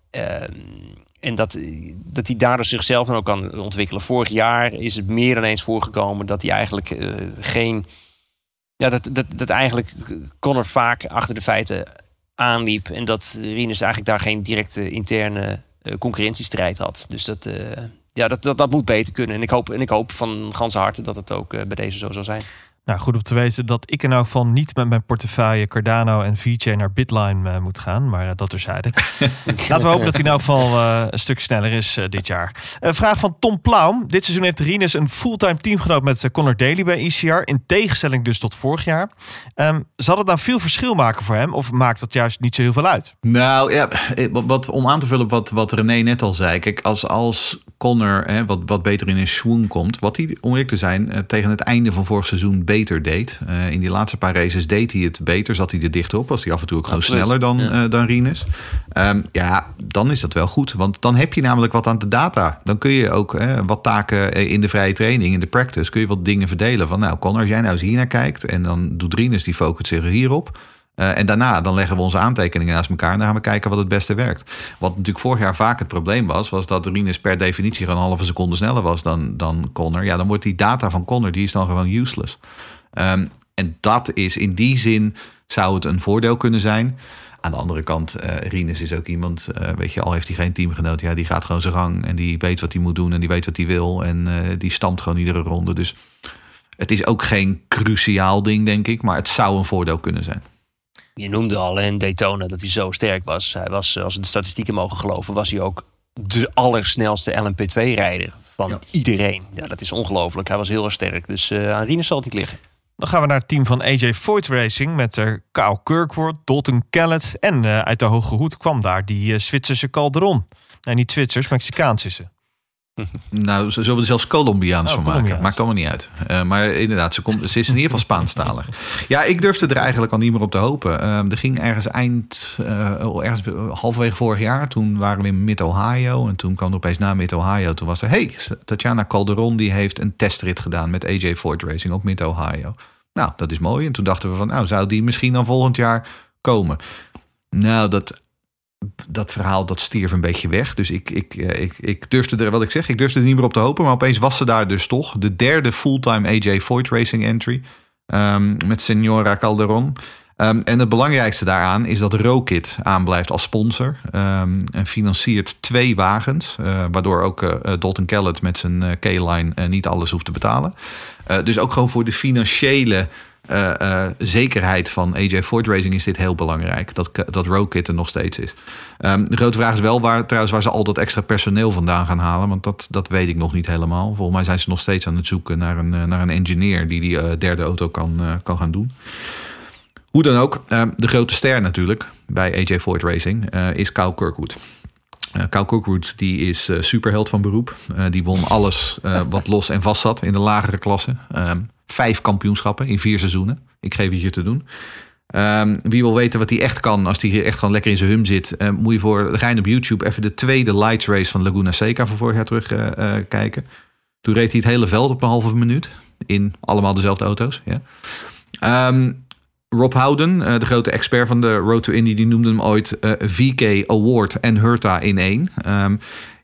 En dat, dat hij daardoor zichzelf dan ook kan ontwikkelen. Vorig jaar is het meer dan eens voorgekomen dat hij eigenlijk eh, geen. Ja, dat, dat, dat eigenlijk Connor vaak achter de feiten aanliep. En dat Rinus eigenlijk daar geen directe interne eh, concurrentiestrijd had. Dus dat, eh, ja, dat, dat, dat moet beter kunnen. En ik hoop, en ik hoop van ganse harte dat het ook bij deze zo zal zijn. Nou, goed om te weten dat ik in elk geval niet met mijn portefeuille Cardano en VJ naar Bitline eh, moet gaan. Maar eh, dat terzijde. Laten we hopen dat hij in elk geval eh, een stuk sneller is dit jaar. Een vraag van Tom Plaum. Dit seizoen heeft Rinus een fulltime teamgenoot met Connor Daly bij ECR. In tegenstelling dus tot vorig jaar. Ehm, zal het nou veel verschil maken voor hem? Of maakt dat juist niet zo heel veel uit? Nou ja, wat- wat, om aan te vullen op wat, wat René net al zei. Kijk, als, als Connor hè, wat, wat beter in een swoon komt. Wat hij, om eerlijk te zijn, tegen het einde van vorig seizoen beter deed. Eh, in die laatste paar races deed hij het beter. Zat hij er dichter op. Was hij af en toe ook gewoon sneller dan, ja. eh, dan Rinus. Ehm, ja, dan is dat wel goed. Want dan heb je namelijk wat aan de data. Dan kun je ook hè, wat taken eh, in de vrije training, in de practice, kun je wat dingen verdelen. Van nou, Connor, als jij nou eens hier naar kijkt. En dan doet Rinus, die focust zich hierop. Eh, en daarna dan leggen we onze aantekeningen naast elkaar en dan gaan we kijken wat het beste werkt. Wat natuurlijk vorig jaar vaak het probleem was, was dat Rinus per definitie gewoon een halve seconde sneller was dan, dan Connor. Ja, dan wordt die data van Connor, die is dan gewoon useless. Ehm, en dat is in die zin zou het een voordeel kunnen zijn. Aan de andere kant, eh Rinus is ook iemand, eh, weet je, al heeft hij geen teamgenoot, ja, die gaat gewoon zijn gang en die weet wat hij moet doen en die weet wat hij wil en die stamt gewoon iedere ronde. Dus het is ook geen cruciaal ding, denk ik, maar het zou een voordeel kunnen zijn. Je noemde al in Daytona dat hij zo sterk was. Hij was, als we de statistieken mogen geloven, was hij ook de allersnelste LMP2-rijder van iedereen. Ja, dat is ongelooflijk. Hij was heel erg sterk. Dus eh aan Rinus zal het niet liggen. Dan gaan we naar het team van AJ Foyt Racing met uh, Kyle Kirkwood, Dalton Kellett. En uh, uit de Hoge Hoed kwam daar die uh, Zwitserse Calderon. Nee, niet Zwitsers, Mexicaans is ze. Nou, ze zullen er zelfs Colombiaans Oh, van maken. Colombiaans. Maakt allemaal niet uit. Eh, maar inderdaad, ze, komt, ze is in ieder geval Spaanstalig. Ja, ik durfde er eigenlijk al niet meer op te hopen. Ehm, er ging ergens eind, eh, ergens halverwege vorig jaar. Toen waren we in Mid-Ohio. En toen kwam er opeens na Mid-Ohio. Toen was er, hey, Tatjana Calderon die heeft een testrit gedaan met AJ Ford Racing op Mid-Ohio. Nou, dat is mooi. En toen dachten we van, nou, zou die misschien dan volgend jaar komen? Nou, dat, dat verhaal dat stierf een beetje weg. Dus ik, ik, eh, ik, ik durfde er, wat ik zeg, ik durfde er niet meer op te hopen. Maar opeens was ze daar dus toch. De derde fulltime AJ Foyt Racing entry. ehm, met Senora Calderon. Ehm, en het belangrijkste daaraan is dat Rokit aanblijft als sponsor. ehm, en financiert twee wagens. eh, waardoor ook eh, Dalton Kellett met zijn K-line niet alles hoeft te betalen. Dus ook gewoon voor de financiële eh, eh, zekerheid van AJ Ford Racing is dit heel belangrijk. Dat, dat Rokit er nog steeds is. Ehm, de grote vraag is wel waar, trouwens waar ze al dat extra personeel vandaan gaan halen. Want dat, dat weet ik nog niet helemaal. Volgens mij zijn ze nog steeds aan het zoeken naar een, eh, naar een engineer die die derde auto kan, kan gaan doen. Hoe dan ook, ehm, de grote ster natuurlijk bij AJ Ford Racing is Kyle Kirkwood. Uh, Kyle Kirkwood die is superheld van beroep. Die won alles wat los en vast zat in de lagere klasse. Ehm, vijf kampioenschappen in vier seizoenen. Ik geef het je te doen. Ehm, wie wil weten wat hij echt kan als hij hier echt gewoon lekker in zijn hum zit... eh, moet je voor gein op YouTube even de tweede lights race van Laguna Seca van vorig jaar terug eh, eh, kijken. Toen reed hij het hele veld op een halve minuut. In allemaal dezelfde auto's. Ehm, Rob Howden, eh, de grote expert van de Road to Indy, die noemde hem ooit VK Award en Hurta in één. Ehm,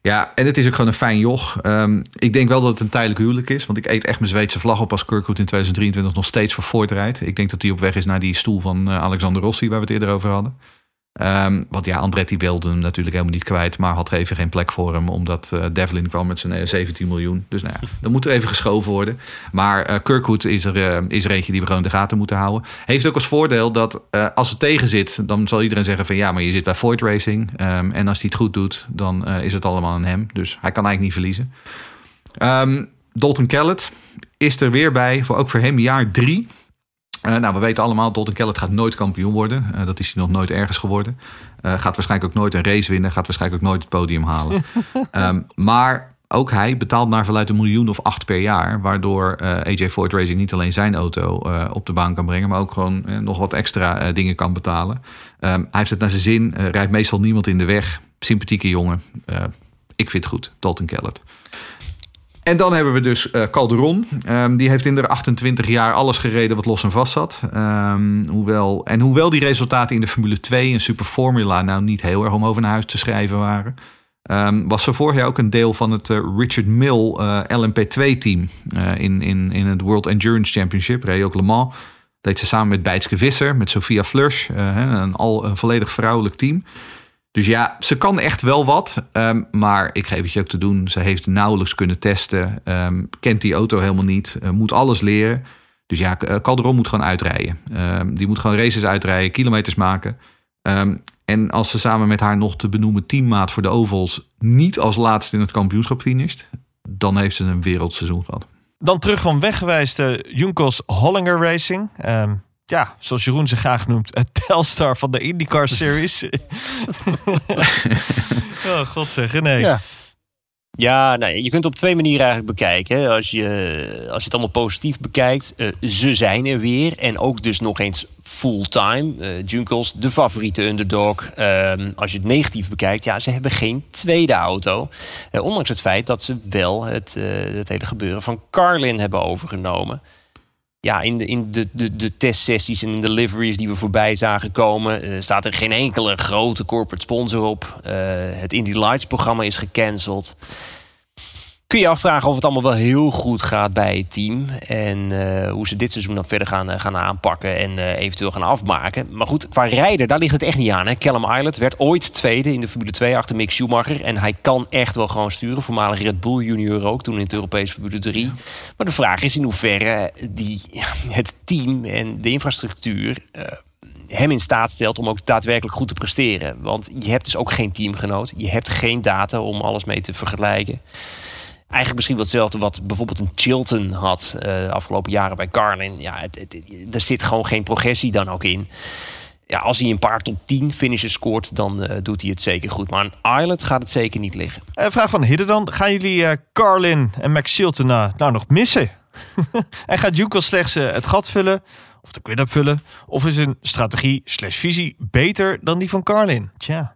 ja, en het is ook gewoon een fijn joch. Ehm, ik denk wel dat het een tijdelijk huwelijk is. Want ik eet echt mijn Zweedse vlag op als Kirkwood in 2023 nog steeds voor Ford rijdt. Ik denk dat hij op weg is naar die stoel van eh, Alexander Rossi, waar we het eerder over hadden. Ehm, want ja, Andretti wilde hem natuurlijk helemaal niet kwijt. Maar had even geen plek voor hem. Omdat eh, Devlin kwam met zijn eh, 17 miljoen. Dus nou ja, dan moet er even geschoven worden. Maar eh, Kirkwood is er, eh, is er eentje die we gewoon in de gaten moeten houden. Heeft ook als voordeel dat eh, als het tegen zit. Dan zal iedereen zeggen van ja, maar je zit bij Ford Racing. Ehm, en als hij het goed doet, dan eh, is het allemaal aan hem. Dus hij kan eigenlijk niet verliezen. Ehm, Dalton Kellett is er weer bij. Voor, ook voor hem jaar drie. Eh, nou, we weten allemaal, Dalton Kellett gaat nooit kampioen worden. Eh, dat is hij nog nooit ergens geworden. Eh, gaat waarschijnlijk ook nooit een race winnen. Gaat waarschijnlijk ook nooit het podium halen. Ehm, maar ook hij betaalt naar verluidt een miljoen of acht per jaar. Waardoor AJ Ford Racing niet alleen zijn auto op de baan kan brengen. Maar ook gewoon nog wat extra dingen kan betalen. Ehm, hij heeft het naar zijn zin. rijdt meestal niemand in de weg. Sympathieke jongen. Ik vind het goed. Dalton Kellett. En dan hebben we dus eh, Calderon. Ehm, die heeft in de 28 jaar alles gereden wat los en vast zat. Ehm, hoewel, en hoewel die resultaten in de Formule 2 en Super Formula nou niet heel erg om over naar huis te schrijven waren. ehm, was ze vorig jaar ook een deel van het eh, Richard Mill eh, LMP2-team eh, in, in, in het World Endurance Championship. Reed ook Le Mans. Deed ze samen met Bijtske Visser, met Sophia hè, een, al, een volledig vrouwelijk team. Dus ja, ze kan echt wel wat. ehm, maar ik geef het je ook te doen. Ze heeft nauwelijks kunnen testen. ehm, kent die auto helemaal niet. eh, moet alles leren. Dus ja, eh, Calderon moet gewoon uitrijden. Ehm, die moet gewoon races uitrijden, kilometers maken. En als ze samen met haar nog te benoemen teammaat voor de ovals... niet als laatste in het kampioenschap finisht... dan heeft ze een wereldseizoen gehad. Dan terug van weggewijsde Junkos Hollinger Racing. Ehm, ja, zoals Jeroen ze graag noemt, het Telstar van de IndyCar Series. oh, god zeg, nee. Ja. Ja, nou, je kunt het op twee manieren eigenlijk bekijken. hè. Als je, als je het allemaal positief bekijkt, eh, ze zijn er weer. En ook dus nog eens fulltime. Eh Junkos, de favoriete underdog. Ehm, als je het negatief bekijkt, ja, ze hebben geen tweede auto. Eh, ondanks het feit dat ze wel het, eh, het hele gebeuren van Carlin hebben overgenomen. Ja, in de, in de, de, de testsessies en de liveries die we voorbij zagen komen, eh, staat er geen enkele grote corporate sponsor op. Eh, het Indy Lights programma is gecanceld. Kun je afvragen of het allemaal wel heel goed gaat bij het team. En eh, hoe ze dit seizoen dan verder gaan, eh, gaan aanpakken en eh, eventueel gaan afmaken. Maar goed, qua rijder, daar ligt het echt niet aan. Hè. Callum Islet werd ooit tweede in de Formule 2 achter Mick Schumacher. En hij kan echt wel gewoon sturen. Voormalig Red Bull junior ook, toen in het Europees Formule 3. Maar de vraag is in hoeverre die, het team en de infrastructuur... hem in staat stelt om ook daadwerkelijk goed te presteren. Want je hebt dus ook geen teamgenoot. Je hebt geen data om alles mee te vergelijken. Eigenlijk misschien wel hetzelfde wat bijvoorbeeld een Chilton had de afgelopen jaren bij Carlin. Ja, het, er zit gewoon geen progressie dan ook in. ja, als hij een paar top 10 finishes scoort, dan eh, doet hij het zeker goed. Maar aan Island gaat het zeker niet liggen. Eh, vraag van Hidden dan. Gaan jullie Carlin en Max Chilton nou nog missen? en gaat Juco slechts het gat vullen? Of de quid vullen? Of is een strategie slash visie beter dan die van Carlin? Tja.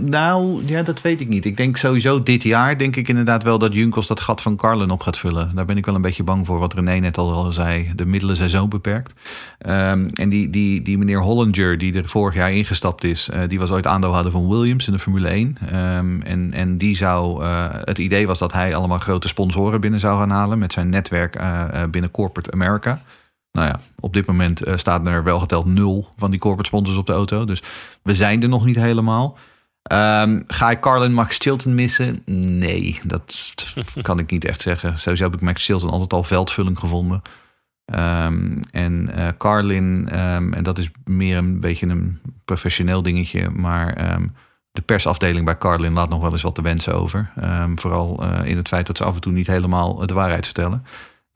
Nou, ja, dat weet ik niet. Ik denk sowieso dit jaar denk ik inderdaad wel dat Junkos dat gat van Carlin op gaat vullen. Daar ben ik wel een beetje bang voor, wat René net al al zei. De middelen zijn zo beperkt. Ehm, en die, die, die meneer Hollinger, die er vorig jaar ingestapt is, eh, die was ooit aandeelhouder van Williams in de Formule 1. Ehm, en, en die zou, eh, het idee was dat hij allemaal grote sponsoren binnen zou gaan halen met zijn netwerk eh, binnen Corporate America. Nou ja, op dit moment eh, staat er wel geteld nul van die corporate sponsors op de auto. Dus we zijn er nog niet helemaal. Ehm, ga ik Carlin Max Chilton missen? Nee, dat kan ik niet echt zeggen. Sowieso heb ik Max Chilton altijd al veldvulling gevonden. Ehm, en eh, Carlin, ehm, en dat is meer een beetje een professioneel dingetje, maar de persafdeling bij Carlin laat nog wel eens wat te wensen over. Vooral eh, in het feit dat ze af en toe niet helemaal de waarheid vertellen.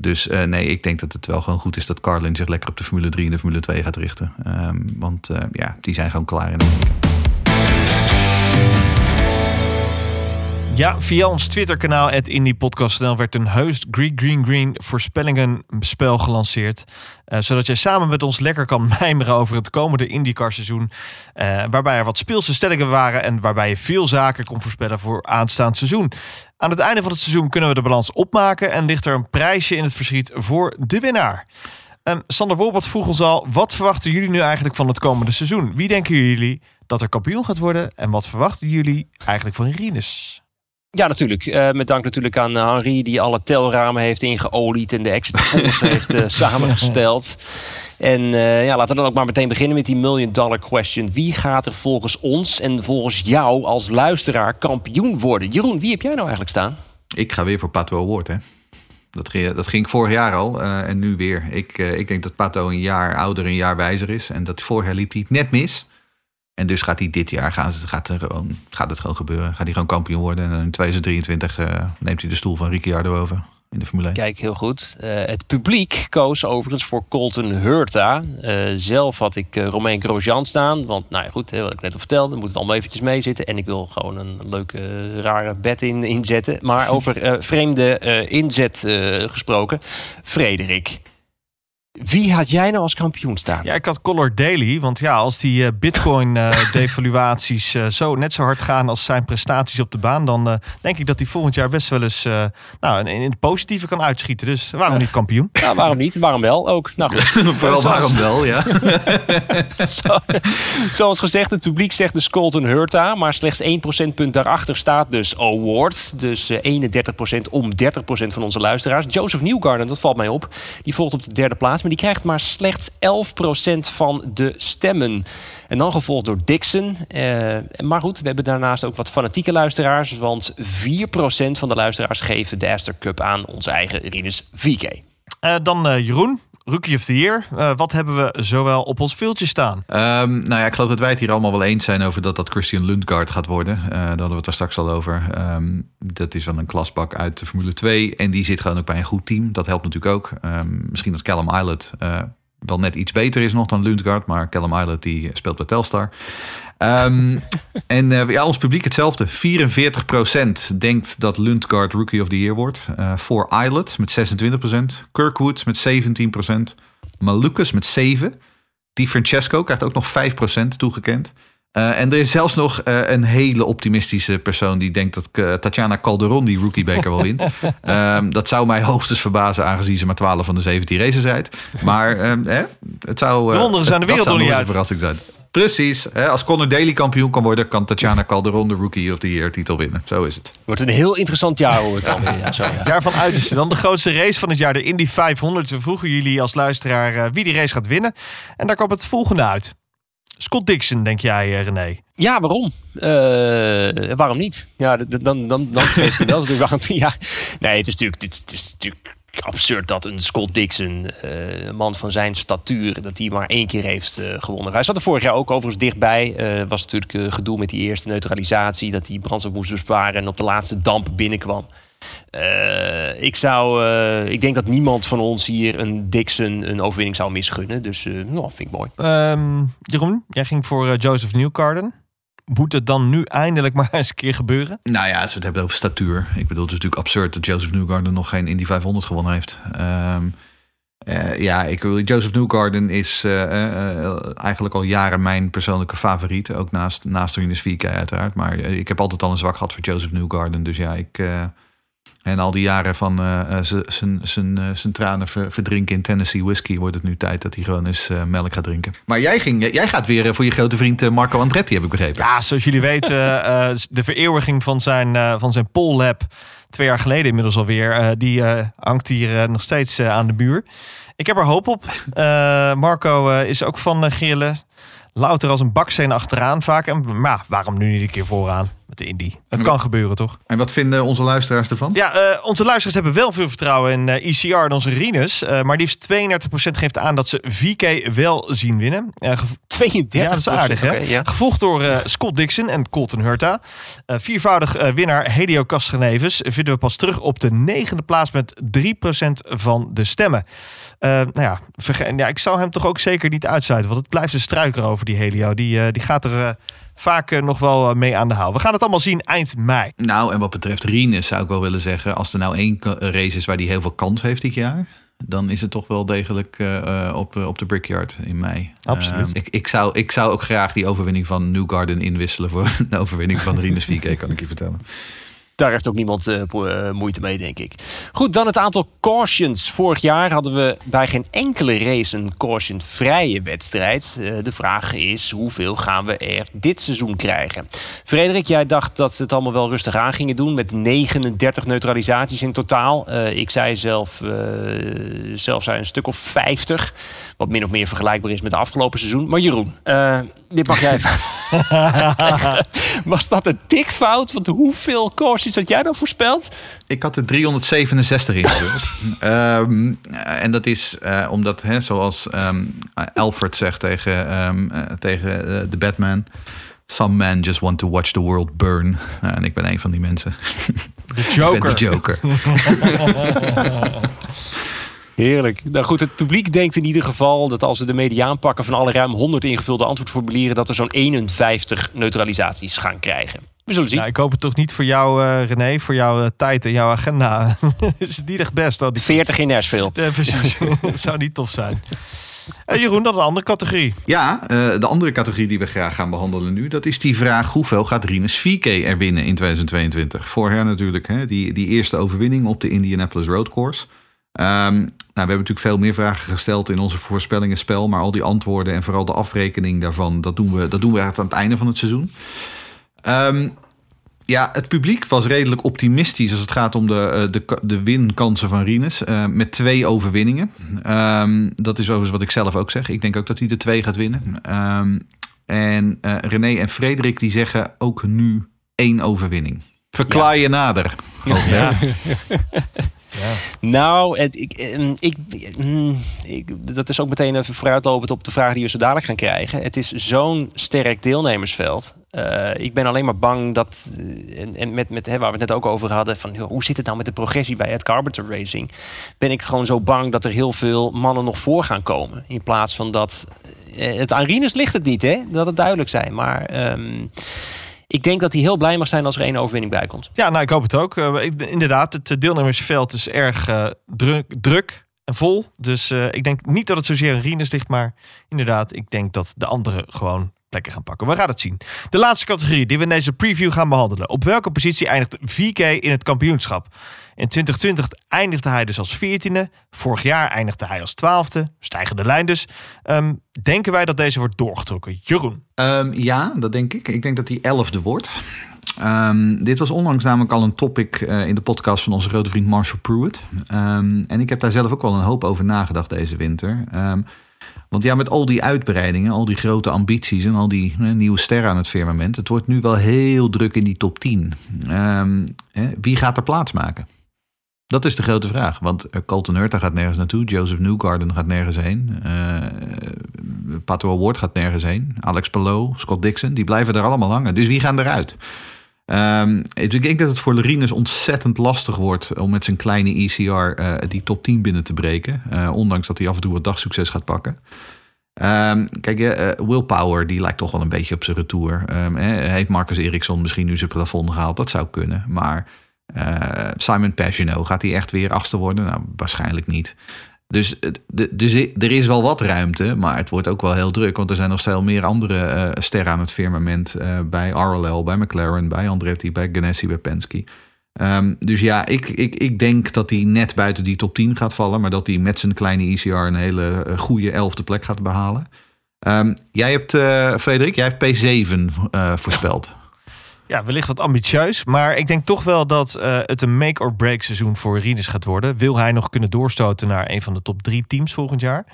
Dus eh, nee, ik denk dat het wel gewoon goed is dat Carlin zich lekker op de Formule 3 en de Formule 2 gaat richten. Ehm, want eh, ja, die zijn gewoon klaar in Amerika. Ja, via ons Twitter-kanaal, het Indie Podcast NL, werd een heus Green Green Green voorspellingenspel gelanceerd. Eh, zodat jij samen met ons lekker kan mijmeren over het komende IndyCar seizoen. eh, waarbij er wat speelse stellingen waren en waarbij je veel zaken kon voorspellen voor aanstaand seizoen. Aan het einde van het seizoen kunnen we de balans opmaken en ligt er een prijsje in het verschiet voor de winnaar. Sander Wolbert vroeg ons al, wat verwachten jullie nu eigenlijk van het komende seizoen? Wie denken jullie dat er kampioen gaat worden en wat verwachten jullie eigenlijk van Rinus? Ja, natuurlijk. Eh, met dank natuurlijk aan eh, Henri die alle telramen heeft ingeolied en de exit polls heeft eh, samengesteld. En ja, laten we dan ook maar meteen beginnen met die million dollar question. Wie gaat er volgens ons en volgens jou als luisteraar kampioen worden? Jeroen, wie heb jij nou eigenlijk staan? Ik ga weer voor Pato Award, hè. Dat ging, dat ging vorig jaar al en nu weer. Ik, ik denk dat Pato een jaar ouder, een jaar wijzer is. En dat vorig jaar liep hij net mis. En dus gaat hij dit jaar gaan, gaat, er gewoon, gaat het gewoon gebeuren. Gaat hij gewoon kampioen worden. En in 2023 eh, neemt hij de stoel van Ricciardo over in de Formule 1. Kijk, heel goed. Eh, het publiek koos overigens voor Colton Hurta. Eh, zelf had ik uh, Romain Grosjean staan. Want, nou ja, goed, wat ik net al vertelde, moet het allemaal eventjes meezitten. En ik wil gewoon een leuke, rare bed in, inzetten. Maar over vreemde inzet gesproken. Frederik, wie had jij nou als kampioen staan? Ja, ik had Color Daily. Want ja, als die eh, Bitcoin-devaluaties eh, zo net zo hard gaan als zijn prestaties op de baan, dan eh, denk ik dat hij volgend jaar best wel eens eh, nou, in, in het positieve kan uitschieten. Dus waarom niet kampioen? Nou, waarom niet? Waarom wel ook? Nou. Vooral waarom wel, ja. Zo- Zoals gezegd, het publiek zegt dus Colton Hurta. Maar slechts 1 procentpunt daarachter staat dus Award. Dus eh, 31% om 30% van onze luisteraars. Joseph Newgarden, dat valt mij op. Die volgt op de derde plaats. Maar die krijgt maar slechts 11% van de stemmen. En dan gevolgd door Dixon. Eh, maar goed, we hebben daarnaast ook wat fanatieke luisteraars. Want 4% van de luisteraars geven de Astor Cup aan onze eigen Rinus VK. Eh, dan eh, Jeroen, Rookie of the Year. Eh, wat hebben we zowel op ons filtje staan? Ehm, nou ja, ik geloof dat wij het hier allemaal wel eens zijn over dat dat Christian Lundgaard gaat worden. Eh, daar hadden we het daar straks al over. Ehm, dat is wel een klasbak uit de Formule 2. En die zit gewoon ook bij een goed team. Dat helpt natuurlijk ook. Ehm, misschien dat Callum Islet eh, wel net iets beter is nog dan Lundgaard. Maar Callum Islet die speelt bij Telstar. Ehm, en eh, ja, ons publiek hetzelfde. 44% denkt dat Lundgaard Rookie of the Year wordt. Eh, voor Islet met 26%. Kirkwood met 17%. Malukas met 7%. Die Francesco krijgt ook nog 5% toegekend. Eh, en er is zelfs nog eh, een hele optimistische persoon die denkt dat eh, Tatjana Calderon die rookiebeker wel wint. Ehm, dat zou mij hoogstens verbazen, aangezien ze maar 12 van de 17 races rijdt. Maar ehm, het zou. De wonderen zijn de wereld nog niet een uit. verrassing zijn. Precies. Hè, als Conor Daly kampioen kan worden, kan Tatjana Calderon de Rookie of the Year titel winnen. Zo is het. Wordt een heel interessant jaar hoor alweer. Ja, zo, ja. Daarvan uiterste dan de grootste race van het jaar, de Indy 500. We vroegen jullie als luisteraar eh, wie die race gaat winnen. En daar kwam het volgende uit. Scott Dixon, denk jij, eh, René? Ja, waarom? Eh, waarom niet? Ja, dan, dan, dan je wel waarom. Ja, nee, het is natuurlijk, dit, het is natuurlijk absurd dat een Scott Dixon, eh, een man van zijn statuur, dat hij maar één keer heeft eh, gewonnen. Hij zat er vorig jaar ook overigens dichtbij. Eh was natuurlijk eh, gedoe met die eerste neutralisatie, dat hij brandstof moest besparen en op de laatste damp binnenkwam. Eh, ik, zou, eh, ik denk dat niemand van ons hier een Dixon een overwinning zou misgunnen. Dus uh, nou, vind ik mooi. Ehm, Jeroen, jij ging voor Joseph Newgarden. Moet het dan nu eindelijk maar eens een keer gebeuren? Nou ja, als we het hebben over statuur. Ik bedoel, het is natuurlijk absurd dat Joseph Newgarden nog geen Indy 500 gewonnen heeft. Ehm, ja, ik, Joseph Newgarden is eigenlijk al jaren mijn persoonlijke favoriet. Ook naast, naast Rinus VK uiteraard. Maar ik heb altijd al een zwak gehad voor Joseph Newgarden. Dus ja, ik, en al die jaren van uh, zijn tranen verdrinken in Tennessee whiskey... wordt het nu tijd dat hij gewoon eens melk gaat drinken. Maar jij, ging, jij gaat weer voor je grote vriend Marco Andretti, heb ik begrepen. Ja, zoals jullie weten, de vereeuwiging van zijn, van zijn pole lap... twee jaar geleden inmiddels alweer... die hangt hier nog steeds aan de muur. Ik heb er hoop op. Marco is ook van grillen. Louter als een baksteen achteraan vaak. En, maar waarom nu niet een keer vooraan? Met de Indy. Het kan gebeuren, toch? En wat vinden onze luisteraars ervan? Ja, uh, onze luisteraars hebben wel veel vertrouwen in uh, eh, ECR en onze Rinus. Uh, maar liefst 32% geeft aan dat ze VK wel zien winnen. 32? Ja, dat is aardig, hè? ja. Gevolgd door Scott Dixon en Colton Hurta. viervoudig winnaar Helio Castreneves vinden we pas terug op de negende plaats met 3% van de stemmen. nou ja, ja, ik zou hem toch ook zeker niet uitsluiten. Want het blijft een struiker over die Helio. Die, die gaat er vaak eh, nog wel eh, mee aan de haal. We gaan het allemaal zien eind mei. Nou, en wat betreft Rinus zou ik wel willen zeggen... als er nou één race is waar hij heel veel kans heeft dit jaar... dan is het toch wel degelijk uh, op, op de Brickyard in mei. Absoluut. ik, ik, zou, ik zou ook graag die overwinning van Newgarden inwisselen... voor een overwinning van Rinus 4K, kan ik je vertellen. Daar heeft ook niemand uh, moeite mee, denk ik. Goed, dan het aantal cautions. Vorig jaar hadden we bij geen enkele race een caution-vrije wedstrijd. Uh, de vraag is, hoeveel gaan we er dit seizoen krijgen? Frederik, jij dacht dat ze het allemaal wel rustig aan gingen doen... met 39 neutralisaties in totaal. Ik zei zelf, zelf zei een stuk of 50... Wat min of meer vergelijkbaar is met het afgelopen seizoen. Maar Jeroen, uh, dit mag jij even Was dat een tikfout? Want hoeveel courses had jij dan voorspeld? Ik had er 367 ingevuld. um, en dat is uh, omdat, hè, zoals um, Alfred zegt tegen, um, uh, tegen de Batman... Some men just want to watch the world burn. en ik ben een van die mensen. De Joker. de Joker. Heerlijk. Nou goed, het publiek denkt in ieder geval dat als ze de mediaan pakken van alle ruim 100 ingevulde antwoordformulieren, dat er zo'n 51 neutralisaties gaan krijgen. We zullen zien. Ja, ik hoop het toch niet voor jou, uh, René, voor jouw uh, tijd en jouw agenda. is het niet echt best? Die... 40 in Nashville. Ja, precies. dat zou niet tof zijn. Uh, Jeroen, dat een andere categorie. Ja, de andere categorie die we graag gaan behandelen nu... dat is die vraag hoeveel gaat Rinus 4K er winnen in 2022? Vorig natuurlijk hè, die, die eerste overwinning op de Indianapolis Road Course... Um, nou, we hebben natuurlijk veel meer vragen gesteld in onze voorspellingenspel. Maar al die antwoorden en vooral de afrekening daarvan, dat doen we, dat doen we aan het einde van het seizoen. Um, ja, het publiek was redelijk optimistisch als het gaat om de, eh, de, de winkansen van Rinus. Uh, met twee overwinningen. Um, dat is overigens wat ik zelf ook zeg. Ik denk ook dat hij de twee gaat winnen. Um, en uh, René en Frederik die zeggen ook nu één overwinning. Verklaar ja. je nader. Ja. Ja. Nou, het, ik, ehm, ik, mm, ik, dat is ook meteen even vooruitlopend op de vraag die we zo dadelijk gaan krijgen. Het is zo'n sterk deelnemersveld. Uh, ik ben alleen maar bang dat, eh, en, en met, met hè, waar we het net ook over hadden, van hoe zit het nou met de progressie bij het Carpenter Racing? Ben ik gewoon zo bang dat er heel veel mannen nog voor gaan komen. In plaats van dat. Uh, het aan Rinus ligt het niet, hè? Dat het duidelijk zijn. Maar. Um, ik denk dat hij heel blij mag zijn als er één overwinning bij komt. Ja, nou, ik hoop het ook. Uh, inderdaad, het deelnemersveld is erg uh, druk, druk en vol. Dus ik denk niet dat het zozeer een Rinus ligt, maar inderdaad, ik denk dat de anderen gewoon plekken gaan pakken. We gaan het zien. De laatste categorie die we in deze preview gaan behandelen. Op welke positie eindigt VK in het kampioenschap? In 2020 eindigde hij dus als 14e. Vorig jaar eindigde hij als 12e. Stijgende lijn dus. Um, denken wij dat deze wordt doorgetrokken? Jeroen? Um, ja, dat denk ik. Ik denk dat hij 11e wordt. Um, dit was onlangs namelijk al een topic uh, in de podcast van onze grote vriend Marshall Pruitt. En ik heb daar zelf ook wel een hoop over nagedacht deze winter. Want ja, met al die uitbreidingen, al die grote ambities en al die nieuwe sterren aan het firmament, het wordt nu wel heel druk in die top 10. hè, wie gaat er plaats maken? Dat is de grote vraag. Want eh, Colton Hurta gaat nergens naartoe. Joseph Newgarden gaat nergens heen. Uh, Pato Award gaat nergens heen. Alex Palou, Scott Dixon, die blijven er allemaal hangen. Dus wie gaan eruit? Ehm, ik denk dat het voor Lerines ontzettend lastig wordt om met zijn kleine ECR eh, die top 10 binnen te breken. Eh, ondanks dat hij af en toe wat dagsucces gaat pakken. Ehm, kijk, uh, Willpower die lijkt toch wel een beetje op zijn retour. Um, heeft Marcus Eriksson misschien nu zijn plafond gehaald? Dat zou kunnen. Maar Simon Pagino, gaat hij echt weer achtste worden? Nou, waarschijnlijk niet. Dus, dus er is wel wat ruimte, maar het wordt ook wel heel druk. Want er zijn nog veel meer andere uh, sterren aan het firmament. Uh, bij RLL, bij McLaren, bij Andretti, bij Ganassi, bij Penske. Um, dus ja, ik, ik, ik denk dat hij net buiten die top 10 gaat vallen. Maar dat hij met zijn kleine ECR een hele goede elfde plek gaat behalen. Um, jij hebt, Frederik, jij hebt P7 voorspeld. Ja, wellicht wat ambitieus. Maar ik denk toch wel dat uh, het een make-or-break seizoen voor Rinus gaat worden. Wil hij nog kunnen doorstoten naar een van de top drie teams volgend jaar?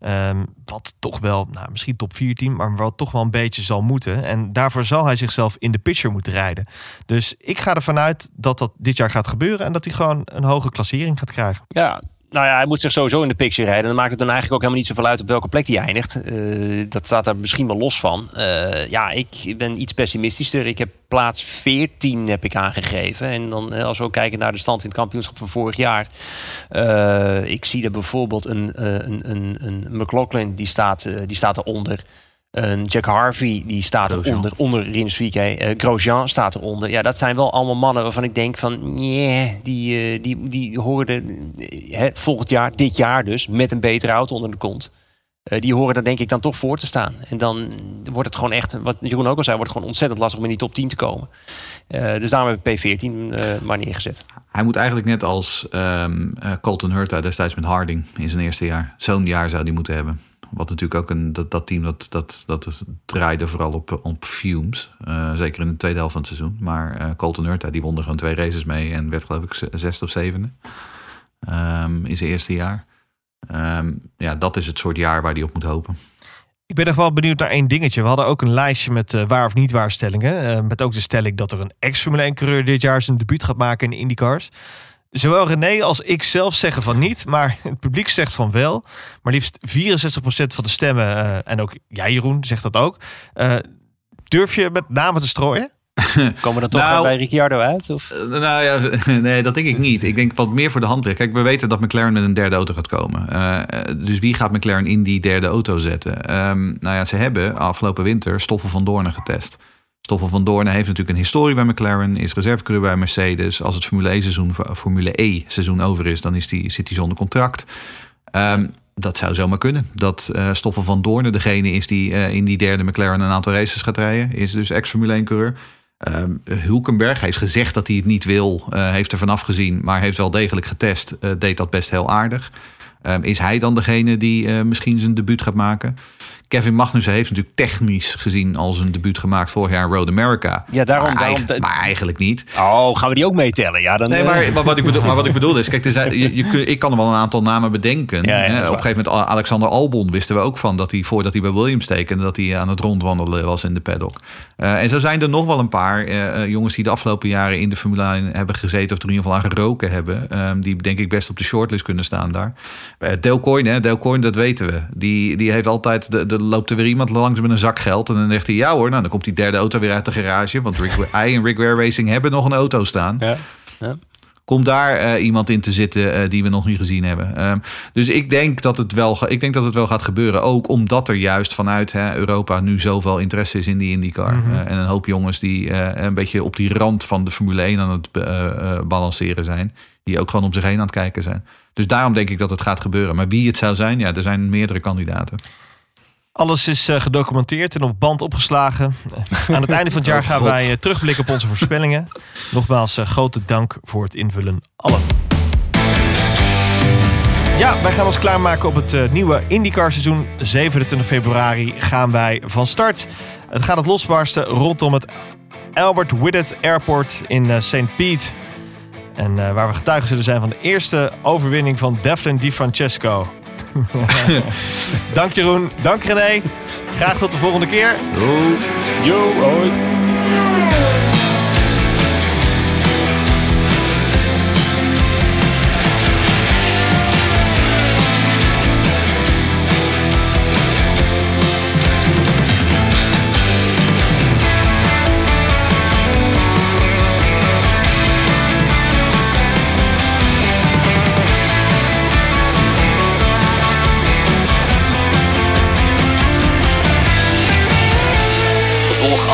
Um, wat toch wel, nou, misschien top vier team, maar wat toch wel een beetje zal moeten. En daarvoor zal hij zichzelf in de pitcher moeten rijden. Dus ik ga ervan uit dat dat dit jaar gaat gebeuren en dat hij gewoon een hoge klassering gaat krijgen. Ja, nou ja, hij moet zich sowieso in de picture rijden. Dan maakt het dan eigenlijk ook helemaal niet zoveel uit op welke plek hij eindigt. Uh, dat staat daar misschien wel los van. Uh, ja, ik ben iets pessimistischer. Ik heb plaats 14 heb ik aangegeven. En dan als we ook kijken naar de stand in het kampioenschap van vorig jaar. Ik zie er bijvoorbeeld een, een, een, een McLaughlin, die staat, die staat eronder. Jack Harvey die staat Grosjean. eronder, onder Rins Vique. Uh, Grosjean staat eronder. Ja, dat zijn wel allemaal mannen waarvan ik denk van... Yeah, die, uh, die, die horen uh, volgend jaar, dit jaar dus, met een betere auto onder de kont. die horen daar denk ik dan toch voor te staan. En dan wordt het gewoon echt, wat Jeroen ook al zei... wordt het gewoon ontzettend lastig om in die top 10 te komen. dus daarom heb ik P14 maar neergezet. Hij moet eigenlijk net als um, Colton Hurta destijds met Harding in zijn eerste jaar. Zo'n jaar zou hij moeten hebben. Wat natuurlijk ook een, dat, team dat, dat, dat draaide vooral op, op fumes. Uh, zeker in de tweede helft van het seizoen. Maar uh, Colton Hurta die won er gewoon twee races mee en werd geloof ik zesde of zevende. Um, in zijn eerste jaar. Um, ja, dat is het soort jaar waar hij op moet hopen. Ik ben nog wel benieuwd naar één dingetje. We hadden ook een lijstje met uh, waar of niet waar stellingen. met ook de stelling dat er een ex-Formule 1 coureur dit jaar zijn debuut gaat maken in de IndyCars. Zowel René als ik zelf zeggen van niet, maar het publiek zegt van wel. Maar liefst 64% van de stemmen, uh, en ook jij Jeroen zegt dat ook. Uh, durf je met namen te strooien? Komen we dan toch nou, bij Ricciardo uit? Of? Uh, nou ja, nee, dat denk ik niet. Ik denk wat meer voor de hand ligt. Kijk, we weten dat McLaren met een derde auto gaat komen. dus wie gaat McLaren in die derde auto zetten? Um, nou ja, ze hebben afgelopen winter Stoffel van Doornen getest. Stoffel van Doornen heeft natuurlijk een historie bij McLaren, is reservecoureur bij Mercedes. Als het Formule E seizoen, Formule E seizoen over is, dan is die, zit hij zonder contract. Um, dat zou zomaar kunnen. Dat uh, Stoffel van Doornen degene is die uh, in die derde McLaren een aantal races gaat rijden. Is dus ex-Formule 1 coureur. Um, Hulkenberg heeft gezegd dat hij het niet wil. Uh, heeft er vanaf gezien, maar heeft wel degelijk getest. deed dat best heel aardig. Um, is hij dan degene die misschien zijn debuut gaat maken? Kevin Magnussen heeft natuurlijk technisch gezien al zijn debuut gemaakt vorig jaar in Road America. Ja, daarom. Maar, daarom eigenlijk, maar eigenlijk niet. Oh, gaan we die ook meetellen? Ja, dan, nee, maar, maar, wat ik bedoel, maar wat ik bedoel is, kijk, er zijn, je, ik kan er wel een aantal namen bedenken. Ja, ja, Op een gegeven moment, Alexander Albon wisten we ook van dat hij voordat hij bij Williams tekende, dat hij aan het rondwandelen was in de paddock. Uh, en zo zijn er nog wel een paar uh, jongens die de afgelopen jaren in de Formule 1 hebben gezeten of er in ieder geval aan geroken hebben. Um, die denk ik best op de shortlist kunnen staan daar. Uh, Dale Coyne, hè, Dale Coyne, dat weten we. Die, die heeft altijd, de, de loopt er weer iemand langs met een zak geld. En dan zegt hij, ja hoor, nou dan komt die derde auto weer uit de garage. Want Rick, hij en Rick Ware Racing hebben nog een auto staan. Ja. ja. Komt daar uh, iemand in te zitten uh, die we nog niet gezien hebben. Um, dus ik denk, dat het wel, ik denk dat het wel gaat gebeuren. Ook omdat er juist vanuit hè, Europa nu zoveel interesse is in die IndyCar. Mm -hmm. uh, en een hoop jongens die een beetje op die rand van de Formule 1 aan het balanceren zijn. Die ook gewoon om zich heen aan het kijken zijn. Dus daarom denk ik dat het gaat gebeuren. Maar wie het zou zijn, ja, er zijn meerdere kandidaten. Alles is uh, gedocumenteerd en op band opgeslagen. Uh, aan het einde van het jaar oh, gaan wij uh, terugblikken op onze voorspellingen. Nogmaals, grote dank voor het invullen allen. Ja, wij gaan ons klaarmaken op het nieuwe IndyCar seizoen. 27 februari gaan wij van start. Het gaat het losbarsten rondom het Albert Whitted Airport in St. Pete. En waar we getuigen zullen zijn van de eerste overwinning van Devlin Di Francesco. dank Jeroen, dank René. Graag tot de volgende keer. Yo, Yo hoi.